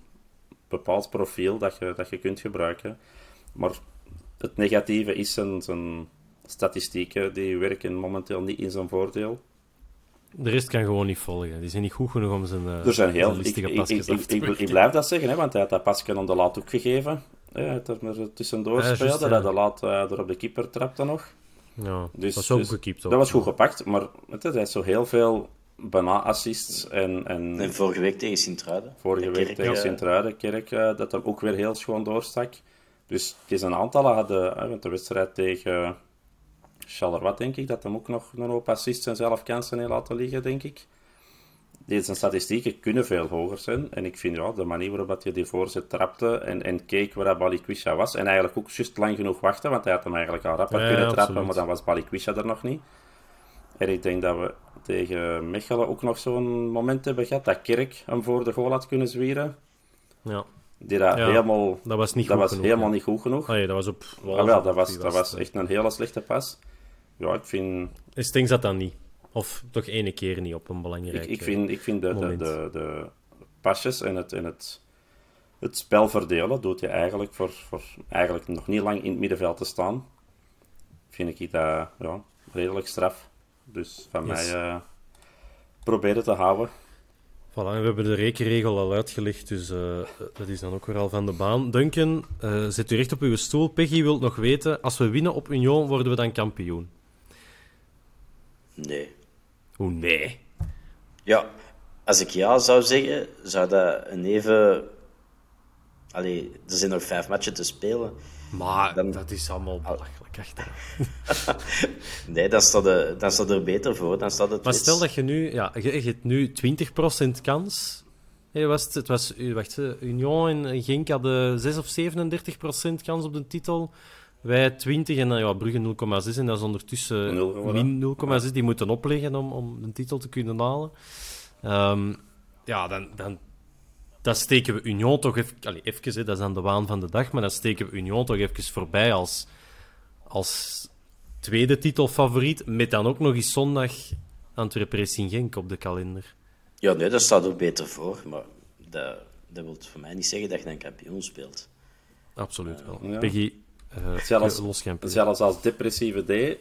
bepaald profiel dat je, dat je kunt gebruiken. Maar het negatieve is zijn, zijn statistieken, die werken momenteel niet in zijn voordeel. De rest kan gewoon niet volgen. Die zijn niet goed genoeg om zijn, eh, Er zijn heel... zijn Ik, listige ik, pasjes ik, af ik, te ik, werken. ik blijf dat zeggen, hè, want hij had dat pasje aan de laat ook gegeven. Ja, Hij had er maar tussendoor Ja, speelde, dat de laat eh, er op de keeper trapte nog. Ja, Dus, dat was ook dus gekiept. Dat was goed gepakt, maar het is- hij heeft zo heel veel bijna-assists en, en, En vorige week tegen Sint-Truiden. vorige De week Kerk, tegen eh, Sint-Truiden, Kerk, dat hem ook weer heel schoon doorstak. Dus het is een aantal hadden, hè, want de wedstrijd tegen Charleroi, denk ik, dat hem ook nog een hoop assists en zelf kansen heeft laten liggen, denk ik. Deze statistieken kunnen veel hoger zijn. En ik vind ja, de manier waarop dat je die voorzet trapte en, en keek waar Balikwisha was. En eigenlijk ook juist lang genoeg wachten, want hij had hem eigenlijk al rapper Ja, kunnen ja, trappen, maar dan was Balikwisha er nog niet. En ik denk dat we tegen Mechelen ook nog zo'n moment hebben gehad dat Kerk hem voor de goal had kunnen zwieren. Ja, Die dat Ja, helemaal, dat was niet dat goed was genoeg, helemaal ja. niet goed genoeg. Ah, dat was op... Ah, wel, dat was, dat was echt een hele slechte pas. Ja, ik vind, En Stings had dat niet. Of toch ene keer niet op een belangrijk ik, ik vind, ik vind de, de, de, de pasjes en het, en het, het spel verdelen doet je eigenlijk voor, voor eigenlijk nog niet lang in het middenveld te staan. Vind ik dat ja, redelijk straf. Dus van Yes. mij probeer het te houden. Voilà, we hebben de rekenregel al uitgelegd, dus eh, dat is dan ook weer al van de baan. Duncan, eh, zet u recht op uw stoel. Peggy wil nog weten, als we winnen op Union, worden we dan kampioen? Nee. Hoe nee? Ja, als ik ja zou zeggen, zou dat een even... Allee, er zijn nog vijf matchen te spelen. Maar Dan- dat is allemaal belachelijk achter. Nee, dan staat, er, dan staat er beter voor. Dan staat het Maar stel dat je nu, ja, je, je hebt nu 20% kans. Hey, was het, het was, wacht, eh, Union en Genk hadden 6 of 37% kans op de titel. Wij 20 en dan ja, Brugge 0,6 en dat is ondertussen Nul geworden. min 0,6 die moeten opleggen om, om de titel te kunnen halen. Ehm, ja, dan, dan, dan steken we Union toch even, allee, even hè, dat is aan de waan van de dag, maar dan steken we Union toch even voorbij als, als tweede titelfavoriet, met dan ook nog eens zondag Antwerpen Racing Genk op de kalender. Ja, nee, dat staat ook beter voor. Maar dat, dat wil voor mij niet zeggen dat je dan kampioen speelt. Absoluut wel. Ja. Peggy, eh Zelfs, los kampioen. zelfs als depressieve D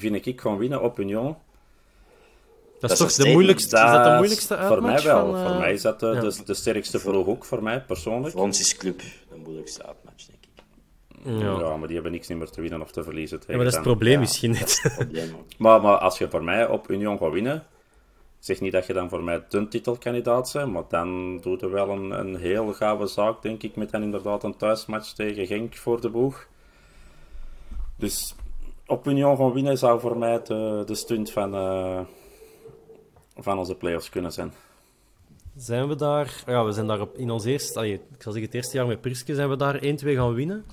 vind ik gewoon winnen op Union. Dat is dat toch is de moeilijkste, is dat de Dat is- moeilijkste Voor mij wel. van, eh, Voor mij is dat de, ja. de, de sterkste ploeg ook, voor mij persoonlijk. Voor ons is Club de moeilijkste uitmatch, denk ik. Ja. Ja, maar die hebben niks meer te winnen of te verliezen. Ja, maar dat is het probleem Ja. misschien net. Maar, maar als je voor mij op Union gaat winnen, zeg niet dat je dan voor mij de titelkandidaat bent, maar dan doet er wel een, een heel gave zaak, denk ik, met dan inderdaad een thuismatch tegen Genk voor de boeg. Dus op Union gaan winnen zou voor mij de, de stunt van, eh, van onze playoffs kunnen zijn. Zijn we daar... Ja, we zijn daar op, in ons eerste... Allee, ik zal zeggen, het eerste jaar met Priske zijn we daar 1-2 gaan winnen.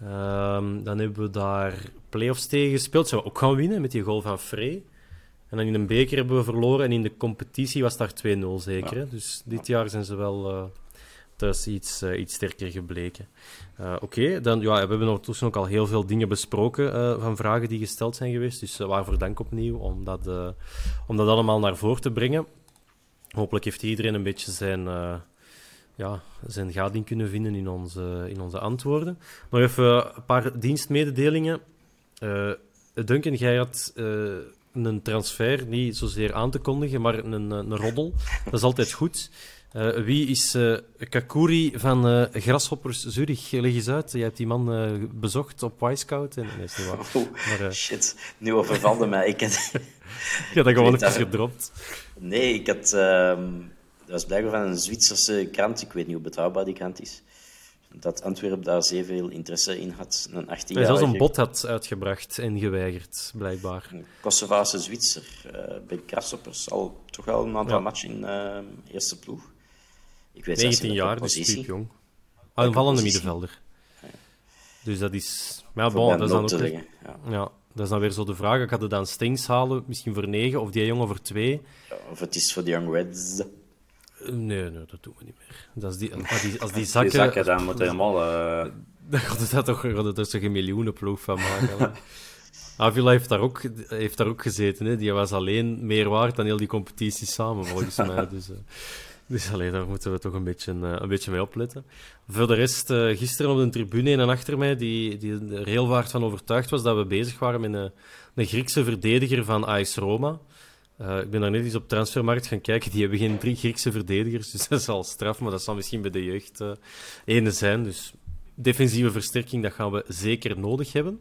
Ehm, dan hebben we daar playoffs tegen gespeeld. Zijn we ook gaan winnen met die goal van Frey. En dan in een beker hebben we verloren. En in de competitie was daar 2-0 zeker. Dus dit jaar zijn ze wel eh thuis iets, eh, iets sterker gebleken. Eh, Oké, dan ja, we hebben ondertussen ook al heel veel dingen besproken eh, van vragen die gesteld zijn geweest. Dus waarvoor dank opnieuw om dat, om dat allemaal naar voren te brengen. Hopelijk heeft iedereen een beetje zijn, ja, zijn gading kunnen vinden in onze, in onze antwoorden. Nog even een paar dienstmededelingen. Duncan, jij had een transfer niet zozeer aan te kondigen, maar een, een roddel. Dat is altijd goed. Eh, wie is eh, Kakuri van eh Grasshoppers Zurich? Leg eens uit. Je hebt die man bezocht op Wisecout. En, nee, is niet waar. Maar, eh, shit, nu overvalde mij. Ik had... Ik had dat gewoon even gedropt. Nee, ik had... ehm, dat was blijkbaar van een Zwitserse krant. Ik weet niet hoe betrouwbaar die krant is. Dat Antwerpen daar zeer veel interesse in had. Een 18 Hij zelfs een bot had uitgebracht en geweigerd, blijkbaar. Een Kosovaarse Zwitser bij Grasshoppers. Al toch wel een aantal Ja. matchen in eh, eerste ploeg. Ik weet zelfs 19 niet jaar, dus positie. piepjong. Ah, een vallende positie? middenvelder. Dus dat is... Maar ja, bon, dat is dan ook... ja. Ja, dat is dan weer zo de vraag. Ik had het dan Stengs halen, misschien voor 9, of die jongen voor 2. Of het is voor de Young Reds. Nee, nee, dat doen we niet meer. Dat is die, als, die, als die Die zakken... zakken, dan moeten helemaal... eh, Daar gaat het toch gaat het toch een miljoenenploeg van maken. Avila heeft daar ook, heeft daar ook gezeten. Hè. Die was alleen meer waard dan heel die competitie samen, volgens mij. Dus, eh, dus allee, daar moeten we toch een beetje, eh, een beetje mee opletten. Voor de rest, eh, gisteren op de tribune een achter mij, die, die er heel hard van overtuigd was dat we bezig waren met een, Griekse verdediger van AS Roma. Eh, ik ben daar net eens op transfermarkt gaan kijken. Die hebben geen drie Griekse verdedigers, dus dat is al straf. Maar dat zal misschien bij de jeugd eh ene zijn. Dus defensieve versterking, dat gaan we zeker nodig hebben.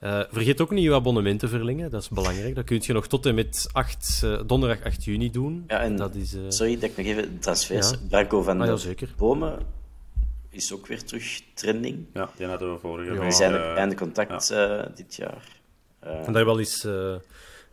Eh, vergeet ook niet je abonnement te verlengen, dat is belangrijk. Dat kun je nog tot en met 8, eh, donderdag 8 juni doen. Ja, en dat is, eh, sorry dat ik nog even de transfers. Ja. Branco van Ah, ja, der zeker. Bomen is ook weer terug trending. ja, die hadden we vorige week. We zijn op einde contact eh, dit jaar. Eh, En dat hebben we, wel eens, eh, hebben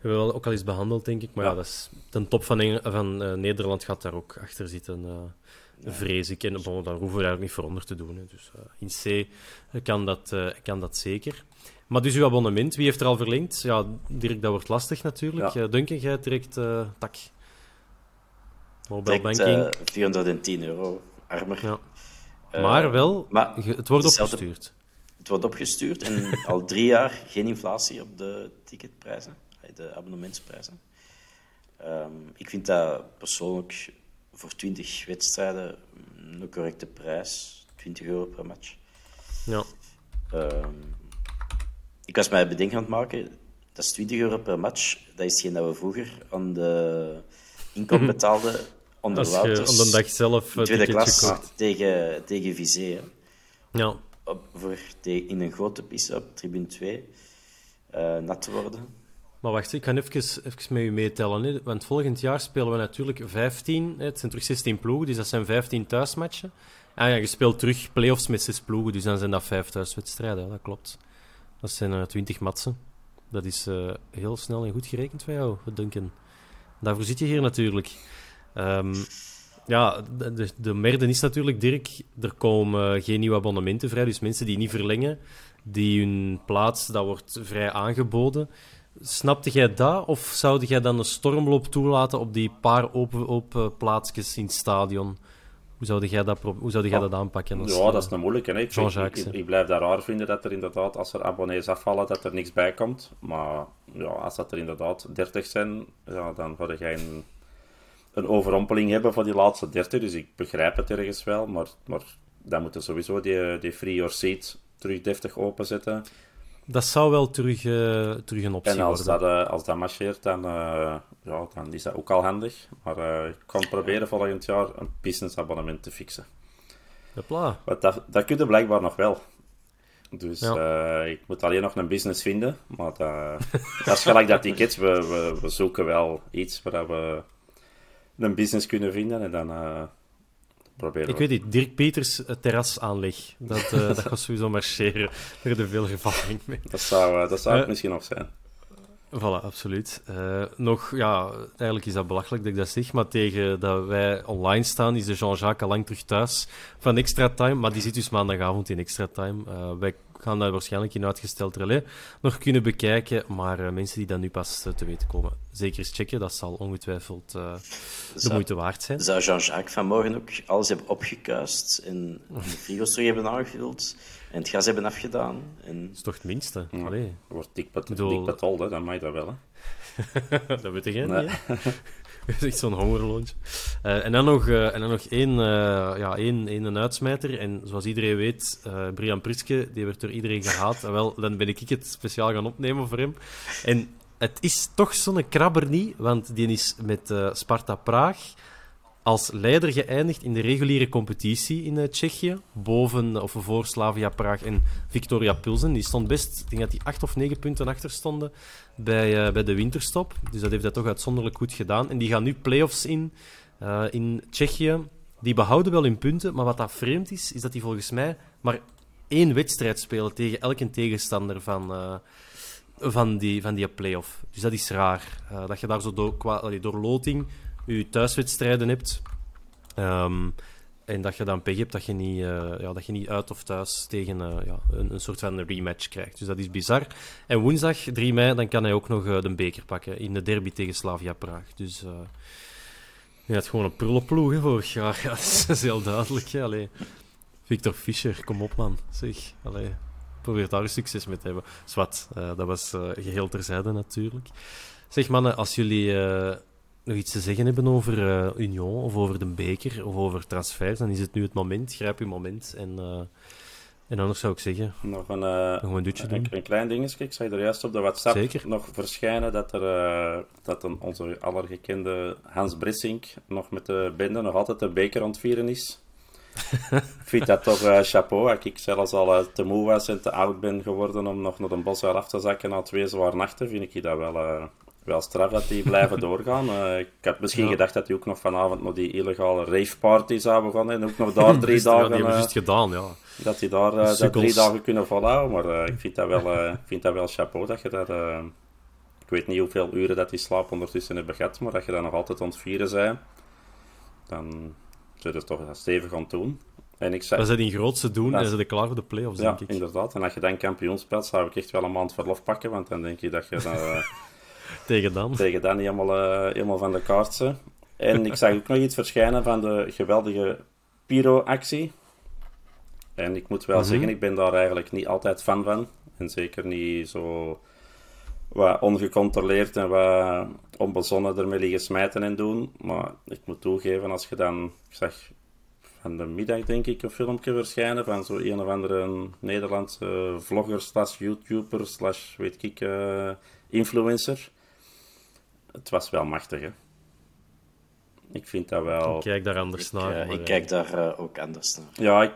we wel ook al eens behandeld, denk ik. Maar ja, Ja. dat is, de top van, Eng- van eh, Nederland gaat daar ook achter zitten, eh, vrees ik. En bon, daar hoeven we eigenlijk niet voor onder te doen. Hè. Dus eh, in C kan dat, eh, kan dat zeker. Maar dus uw abonnement, wie heeft er al verlengd? Ja, Dirk, dat wordt lastig natuurlijk. Ja. Ja. Duncan, jij trekt eh, tak. Mobile direct, banking. eh, 410 euro, armer. Ja. Eh, Maar wel, maar het wordt opgestuurd. Het wordt opgestuurd en al drie jaar geen inflatie op de ticketprijzen, eh, de abonnementsprijzen. Ehm, ik vind dat persoonlijk voor 20 wedstrijden een correcte prijs, 20 euro per match. Ja. Ehm, ik was mij bedenken aan het maken, dat is 20 euro per match. Dat is geen dat we vroeger aan de inkomen betaalden onder Als je op de dag zelf in een tweede klas koopt. tegen, tegen Vizé. Ja. Op, voor in een grote piste op tribune 2 eh, nat te worden. Maar wacht, ik ga even, even met u meetellen. Hè. Want volgend jaar spelen we natuurlijk 15. Hè. Het zijn terug 16 ploegen, dus dat zijn 15 thuismatchen. Ah ja, je speelt terug play-offs met 6 ploegen, dus dan zijn dat 5 thuiswedstrijden. Dat klopt. Dat zijn eh 20 matsen. Dat is eh, heel snel en goed gerekend van jou, Duncan. Daarvoor zit je hier natuurlijk. Ehm, ja, de, de, de merde is natuurlijk, Dirk, er komen geen nieuwe abonnementen vrij. Dus mensen die niet verlengen, die hun plaats, dat wordt vrij aangeboden. Snapte jij dat? Of zou jij dan een stormloop toelaten op die paar open, open plaatsjes in het stadion? Hoe zou jij dat, hoe zou jij dat aanpakken? als, Ja, eh, dat is een moeilijke. hè. Ik, ik, Jean-Jacques, ik, hè. ik blijf daar raar vinden dat er inderdaad, als er abonnees afvallen, dat er niks bij komt. Maar ja, als dat er inderdaad 30 zijn, ja, dan ga je een, een overrompeling hebben voor die laatste 30. Dus ik begrijp het ergens wel. Maar, maar dan moeten sowieso die, die free your seat terug deftig openzetten. Dat zou wel terug, eh, terug een optie En als worden. dat, eh, als dat marcheert, dan, eh, ja, dan is dat ook al handig. Maar ik kan proberen volgend jaar een business abonnement te fixen. Hopla. Want dat, dat kun je blijkbaar nog wel. Dus Ja. ik moet alleen nog een business vinden. Maar dat, dat is gelijk dat tickets. We, we, we zoeken wel iets waar we een business kunnen vinden. En dan proberen Ik we. weet niet, Dirk Peters eh, terrasaanleg. Dat, eh, dat gaat sowieso marcheren. Heb je veel ervaring mee. Dat zou, eh, dat zou het misschien nog zijn. Voilà, absoluut. Uh, nog, ja, eigenlijk is dat belachelijk dat ik dat zeg, maar tegen dat wij online staan, is de Jean-Jacques al lang terug thuis van Extra Time, maar die zit dus maandagavond in Extra Time. Uh, wij gaan dat waarschijnlijk in uitgesteld relais nog kunnen bekijken, maar uh, mensen die dat nu pas te weten komen, zeker eens checken, dat zal ongetwijfeld de moeite waard zijn. Zou Jean-Jacques vanmorgen ook alles hebben opgekuist en de frigo's terug hebben aangevuld? En het gas hebben afgedaan. En... Dat is toch het minste? Ja. Allee. Wordt dik, bedoel... dik dan mag je dat wel. Hè? dat weet ik nee. niet. Dat is echt zo'n hongerloontje. Uh, en dan nog, uh, en dan nog één, uh, ja, één, één een uitsmijter. En zoals iedereen weet, Brian Priske, die werd door iedereen gehaat. En wel, dan ben ik het speciaal gaan opnemen voor hem. En het is toch zo'n krabber niet, want die is met Sparta Praag als leider geëindigd in de reguliere competitie in uh, Tsjechië. Boven of voor Slavia Praag en Victoria Pilsen. Die stond best, ik denk dat die acht of negen punten achter stonden bij, uh, bij de winterstop. Dus dat heeft hij toch uitzonderlijk goed gedaan. En die gaan nu play-offs in in Tsjechië. Die behouden wel hun punten, maar wat dat vreemd is, is dat die volgens mij maar één wedstrijd spelen tegen elke tegenstander van, van die, van die play-off. Dus dat is raar. dat je daar zo door, qua, door loting je thuiswedstrijden hebt. Um, en dat je dan pech hebt dat je niet, uh, ja, dat je niet uit of thuis tegen uh, ja, een, een, soort van rematch krijgt. Dus dat is bizar. En woensdag, 3 mei, dan kan hij ook nog uh, de beker pakken in de derby tegen Slavia Praag. Dus hij had gewoon een prullenploeg hè, vorig jaar. Ja, dat is heel duidelijk. Hè. Allee. Victor Fischer, kom op man. Zeg, allee, probeer daar succes mee te hebben. Zwat, dat was geheel terzijde natuurlijk. Zeg mannen, als jullie nog iets te zeggen hebben over uh, Union of over de beker of over transfers, dan is het nu het moment. Grijp je moment en, uh, en anders zou ik zeggen, nog een, uh, nog een, dutje een, een, klein dingetje. Ik zag er juist op de WhatsApp Zeker. nog verschijnen dat, er, dat een, onze allergekende Hans Brissink nog met de bende nog altijd de beker ontvieren is. ik vind dat toch chapeau. Als ik zelfs al te moe was en te oud ben geworden om nog naar een bos af te zakken na twee zware nachten, vind ik dat wel wel straf dat die blijven doorgaan. Uh, ik had misschien gedacht dat hij ook nog vanavond nog die illegale raveparty zou begonnen en ook nog daar drie dagen... Die hebben uh, gedaan, ja. Dat hij daar uh, dat drie dagen kunnen volhouden, maar ik vind dat wel, vind dat wel chapeau dat je dat... ik weet niet hoeveel uren dat die slaap ondertussen hebben gehad, maar dat je dat nog altijd ontvieren zijn, dan zul je toch stevig gaan doen. En ik zei, dat ze die grootste doen en ze de klaar voor de play-offs, ja, denk ik. inderdaad. En als je dan kampioen speelt, zou ik echt wel een maand verlof pakken, want dan denk je dat je... Dan, Tegen dan? Tegen dan helemaal, uh, helemaal van de kaartse. En ik zag ook nog iets verschijnen van de geweldige Pyro-actie. En ik moet wel mm -hmm. zeggen, ik ben daar eigenlijk niet altijd fan van. En zeker niet zo wat ongecontroleerd en wat onbezonnen ermee liggen smijten en doen. Maar ik moet toegeven, als je dan... Ik zag van de middag, denk ik, een filmpje verschijnen van zo'n een of andere Nederlandse vlogger slash YouTuber slash, weet ik, uh, influencer het was wel machtig, hè. Ik vind dat wel... Ik kijk daar anders ik, naar. Uh, ik kijk daar uh, ook anders naar. Ja, ik,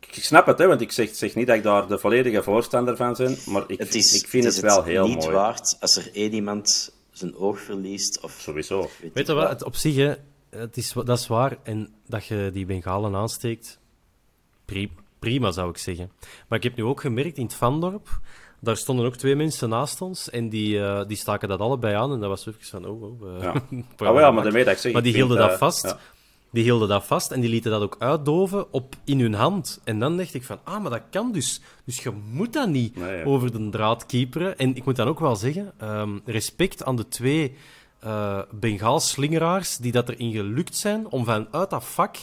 ik, snap het, hè, want ik zeg, zeg niet dat ik daar de volledige voorstander van ben, maar ik, het is, ik vind het, het wel heel mooi. Het is niet waard als er één iemand zijn oog verliest. Of, Sowieso. Weet, weet je wat, het op zich, hè, het is, dat is waar. En dat je die bengalen aansteekt, prima zou ik zeggen. Maar ik heb nu ook gemerkt in het Vandorp daar stonden ook twee mensen naast ons en die, uh, die staken dat allebei aan. En dat was even van, oh, oh. Uh, ja. oh ja, maar dat ik zeg... Maar die hielden dat vast. Ja. Die hielden dat vast en die lieten dat ook uitdoven op, in hun hand. En dan dacht ik van, ah, maar dat kan dus. Dus je moet dat niet nee, ja. over de draad keeperen. En ik moet dan ook wel zeggen, um, respect aan de twee uh, Bengaalslingeraars die dat erin gelukt zijn om vanuit dat vak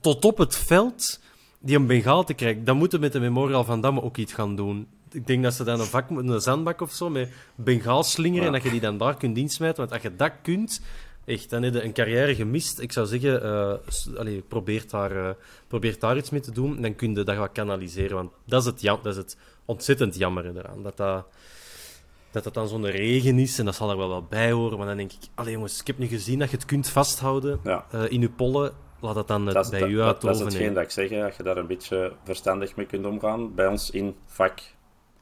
tot op het veld die een Bengaal te krijgen. Dan moeten we met de Memorial van Damme ook iets gaan doen ik denk dat ze dan een vak een zandbak of zo met bengaal slingeren ja. en dat je die dan daar kunt insmijten. Want als je dat kunt, echt, dan heb je een carrière gemist. Ik zou zeggen, uh, allez, probeer, daar, uh, probeer daar iets mee te doen. Dan kun je dat gaan kanaliseren. Want dat is het, jam, dat is het ontzettend jammer eraan. Dat dat, dat dan zo'n regen is en dat zal er wel wel bij horen. Maar dan denk ik, allee jongens, ik heb nu gezien dat je het kunt vasthouden ja. uh, in je pollen. Laat dat dan dat bij dat, u uit Dat is hetgeen dat ik zeg, dat je daar een beetje verstandig mee kunt omgaan. Bij ons in vak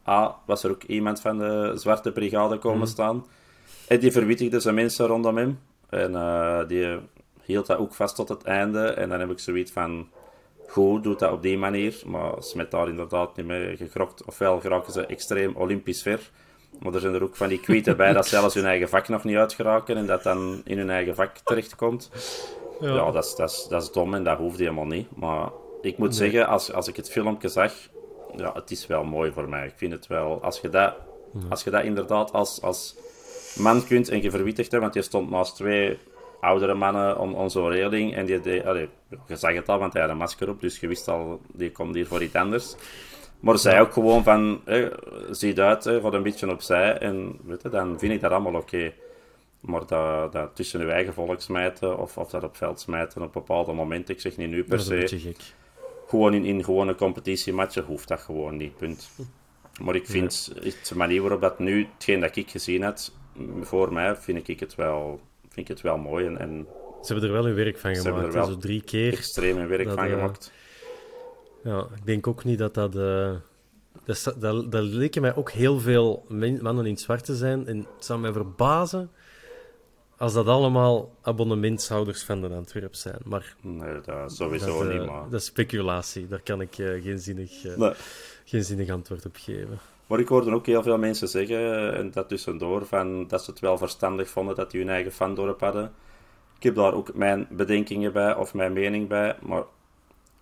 A, was er ook iemand van de Zwarte Brigade komen mm. staan. En die verwittigde zijn mensen rondom hem. En uh, die hield dat ook vast tot het einde. En dan heb ik zoiets van... Goed, doet dat op die manier. Maar smet daar inderdaad niet mee gegrokt. Ofwel geraken ze extreem olympisch ver. Maar er zijn er ook van die kwieten bij dat zelfs hun eigen vak nog niet uitgeraken en dat dan in hun eigen vak terechtkomt. Ja, ja dat, is, dat, is, dat is dom en dat hoeft helemaal niet. Maar ik moet zeggen, als, als ik het filmpje zag, ja, het is wel mooi voor mij. Ik vind het wel, als je dat, als je dat inderdaad als, als man kunt en je verwittigt hebt, want je stond naast twee oudere mannen on, on zo'n reling en die, allee, je zag het al, want hij had een masker op, dus je wist al, die komt hier voor iets anders. Maar zij ook gewoon van, hè, ziet uit, hè, een beetje opzij. En weet je, dan vind ik dat allemaal oké. Maar dat, dat tussen uw eigen volk smijten, of, of dat op veld smijten op bepaalde momenten, ik zeg niet nu per se. Dat is een beetje gek. Gewoon in, in gewone competitiematchen hoeft dat gewoon niet, punt. Maar ik vind, ja. de manier waarop dat nu, hetgeen dat ik gezien heb, voor mij, vind ik het wel, vind ik het wel mooi. En, en ze hebben er wel hun werk van gemaakt. Ze hebben er wel zo drie keer. Extreem hun werk dat, van uh, gemaakt. Ja, ik denk ook niet dat dat... Uh, dat, dat, dat leken mij ook heel veel mannen in het zwart te zijn. En het zou mij verbazen als dat allemaal abonnementshouders van de Antwerp zijn. Maar nee, dat sowieso dat, uh, niet. Maar... Dat is speculatie. Daar kan ik uh, geen, zinnig, uh, nee. geen zinnig antwoord op geven. Maar ik hoorde ook heel veel mensen zeggen, en dat tussendoor, van, dat ze het wel verstandig vonden dat die hun eigen fandorp hadden. Ik heb daar ook mijn bedenkingen bij, of mijn mening bij. Maar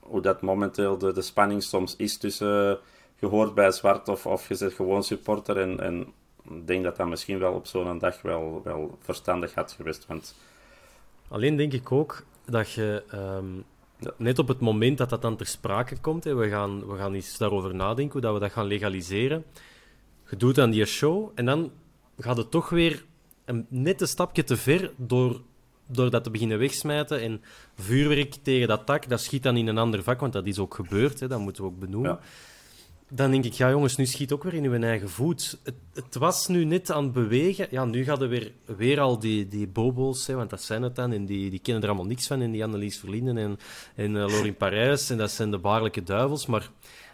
hoe dat momenteel de, de spanning soms is tussen je hoort bij zwart of, of je zit gewoon supporter. En, en ik denk dat dat misschien wel op zo'n dag wel, wel verstandig had geweest. Want... Alleen denk ik ook dat je um, ja. net op het moment dat dat dan ter sprake komt, hè, we, gaan, we gaan eens daarover nadenken hoe dat we dat gaan legaliseren. Je doet aan die show en dan gaat het toch weer een net een stapje te ver door door dat te beginnen wegsmijten en vuurwerk tegen dat tak, dat schiet dan in een ander vak, want dat is ook gebeurd, hè, dat moeten we ook benoemen. Ja. Dan denk ik, ja jongens, nu schiet ook weer in uw eigen voet. Het, het, was nu net aan het bewegen. Ja, nu gaat er weer, weer al die, die bobo's, hè, want dat zijn het dan. En die, die kennen er allemaal niks van. En die Annelies Verlinden en, en uh, Lorin Parijs. En dat zijn de baarlijke duivels. Maar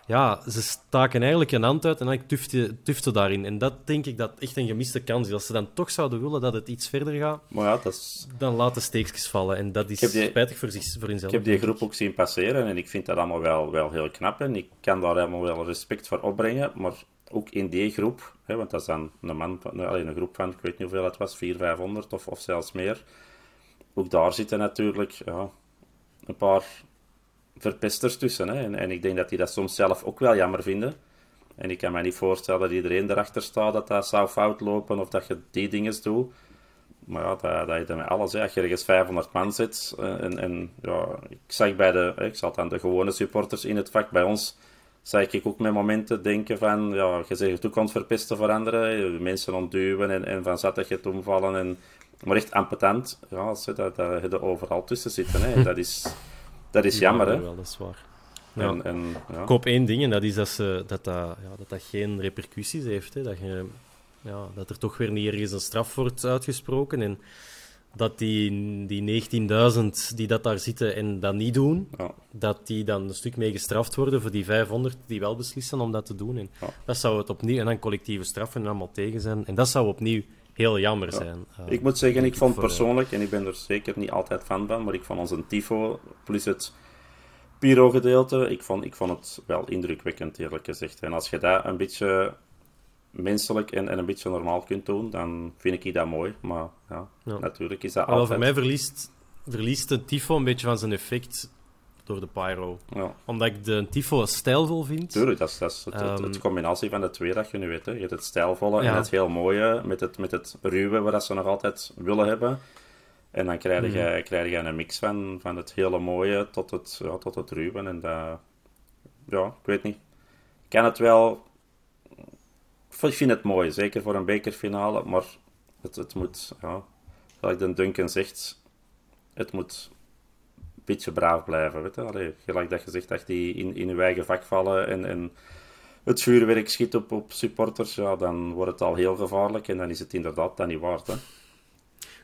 ja, ze staken eigenlijk een hand uit en dan tufte, tufte daarin. En dat denk ik dat echt een gemiste kans is. Als ze dan toch zouden willen dat het iets verder gaat, maar ja, dat is... dan laten steekjes vallen. En dat is die, spijtig voor, zich, voor hunzelf. Ik heb die groep ook zien passeren en ik vind dat allemaal wel, wel heel knap. En ik kan daar helemaal wel respect voor opbrengen. Maar ook in die groep, hè, want dat is dan een, man, alleen een groep van, ik weet niet hoeveel het was, 400, 500 of, of zelfs meer. Ook daar zitten natuurlijk ja, een paar verpesters tussen. Hè. En, en, ik denk dat die dat soms zelf ook wel jammer vinden. En ik kan me niet voorstellen dat iedereen erachter staat dat dat zou fout lopen of dat je die dingen doet. Maar ja, dat, dat je met alles. Hè. Als je ergens 500 man zit en, en ja, ik zag bij de, ik zat aan de gewone supporters in het vak bij ons, zag ik ook met momenten denken van, ja, je zegt je toekomst verpesten voor anderen, mensen ontduwen en, en van zattigheid omvallen. En, maar echt ampetant, ja, dat, dat, dat je er overal tussen zitten. Hè. Dat is... Dat is jammer, hè? Wel, dat is waar. Ja. En, en, ja. Ik hoop één ding, en dat is dat, ze, dat, dat, ja, dat dat geen repercussies heeft. Hè. Dat, je, ja, dat er toch weer niet ergens een straf wordt uitgesproken. En dat die, die 19.000 die dat daar zitten en dat niet doen, ja. dat die dan een stuk mee gestraft worden voor die 500 die wel beslissen om dat te doen. En dat zou het opnieuw, en dan collectieve straffen en allemaal tegen zijn. En dat zou opnieuw heel jammer zijn. Uh, ik moet zeggen, ik vond persoonlijk, en ik ben er zeker niet altijd fan van, maar ik vond onze Tifo plus het Pyro-gedeelte, ik vond, ik vond het wel indrukwekkend, eerlijk gezegd. En als je dat een beetje menselijk en, en een beetje normaal kunt doen, dan vind ik dat mooi. Maar ja, ja. natuurlijk is dat Wel, altijd... Voor mij verliest, verliest de Tifo een beetje van zijn effect door de Pyro. Ja. Omdat ik de Tifo stijlvol vind. Tuurlijk, dat is, dat is het, um, het, het, combinatie van de twee dat je nu weet. Hè. Je hebt het stijlvolle ja. en het heel mooie met het, met het ruwe, wat ze nog altijd willen hebben. En dan krijg je, mm. krijg je een mix van, van het hele mooie tot het, ja, tot het ruwe. En dat, ja, ik weet niet. Ik kan het wel... Ik vind het mooi, zeker voor een bekerfinale, maar het, het moet, ja, zoals de Duncan zegt, het moet beetje braaf blijven. Weet je? Gelijk dat je zegt dat die in, in je eigen vak vallen en, en het vuurwerk schiet op, op supporters, ja, dan wordt het al heel gevaarlijk en dan is het inderdaad dan niet waard. Hè?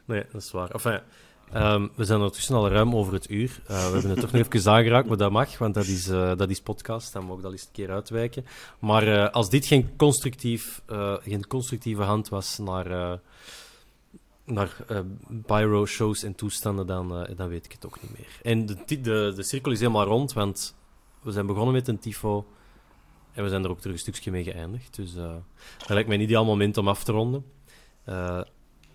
Nee, dat is waar. Enfin, um, we zijn ondertussen al ruim over het uur. Uh, we hebben het toch nog even aangeraakt, maar dat mag, want dat is, uh, dat is podcast. Dan mogen dat eens een keer uitwijken. Maar uh, als dit geen, constructief, geen constructieve hand was naar naar uh, Pyro-shows en toestanden, dan, uh, dan weet ik het ook niet meer. En de, de, de cirkel is helemaal rond, want we zijn begonnen met een tifo. En we zijn er ook terug een stukje mee geëindigd. Dus uh, dat lijkt mij een ideaal moment om af te ronden. Uh,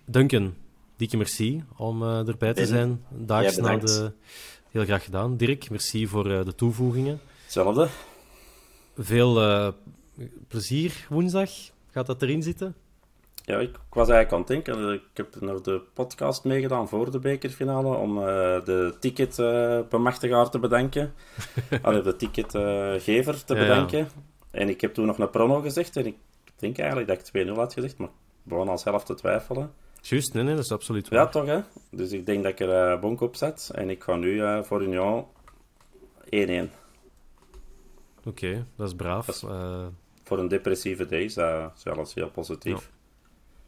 Duncan, dikke merci om uh, erbij te zijn. Daags ja, na de... Heel graag gedaan. Dirk, merci voor de toevoegingen. Hetzelfde. Veel plezier woensdag. Gaat dat erin zitten? Ja, ik, was eigenlijk aan het denken. Ik heb nog de podcast meegedaan voor de bekerfinale om uh, de ticketbemachtigaar uh, te bedenken. Allee, de ticketgever te bedenken. En ik heb toen nog een prono gezegd en ik denk eigenlijk dat ik 2-0 had gezegd, maar ik begon al zelf te twijfelen. Juist, nee, nee, dat is absoluut waar. Ja, toch, hè? Dus ik denk dat ik er uh, bonk op zet en ik ga nu voor Union 1-1. Oké, okay, dat is braaf. Dat is, voor een depressieve day is dat zelfs heel positief.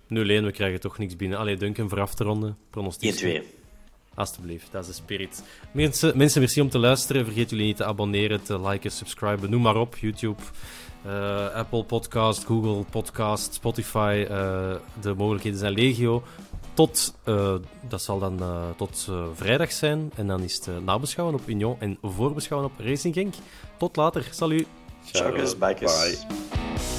0-1, we krijgen toch niks binnen. Allee, Duncan, voor af te ronden. 1-2. Alsjeblieft, dat is de spirit. Mensen, mensen, merci om te luisteren. Vergeet jullie niet te abonneren, te liken, subscriben. Noem maar op. YouTube, uh, Apple Podcast, Google Podcast, Spotify. Uh, de mogelijkheden zijn legio. Tot, uh, dat zal dan tot vrijdag zijn. En dan is het nabeschouwen op Union en voorbeschouwen op Racing Genk. Tot later. Salut. Ciao, Bye.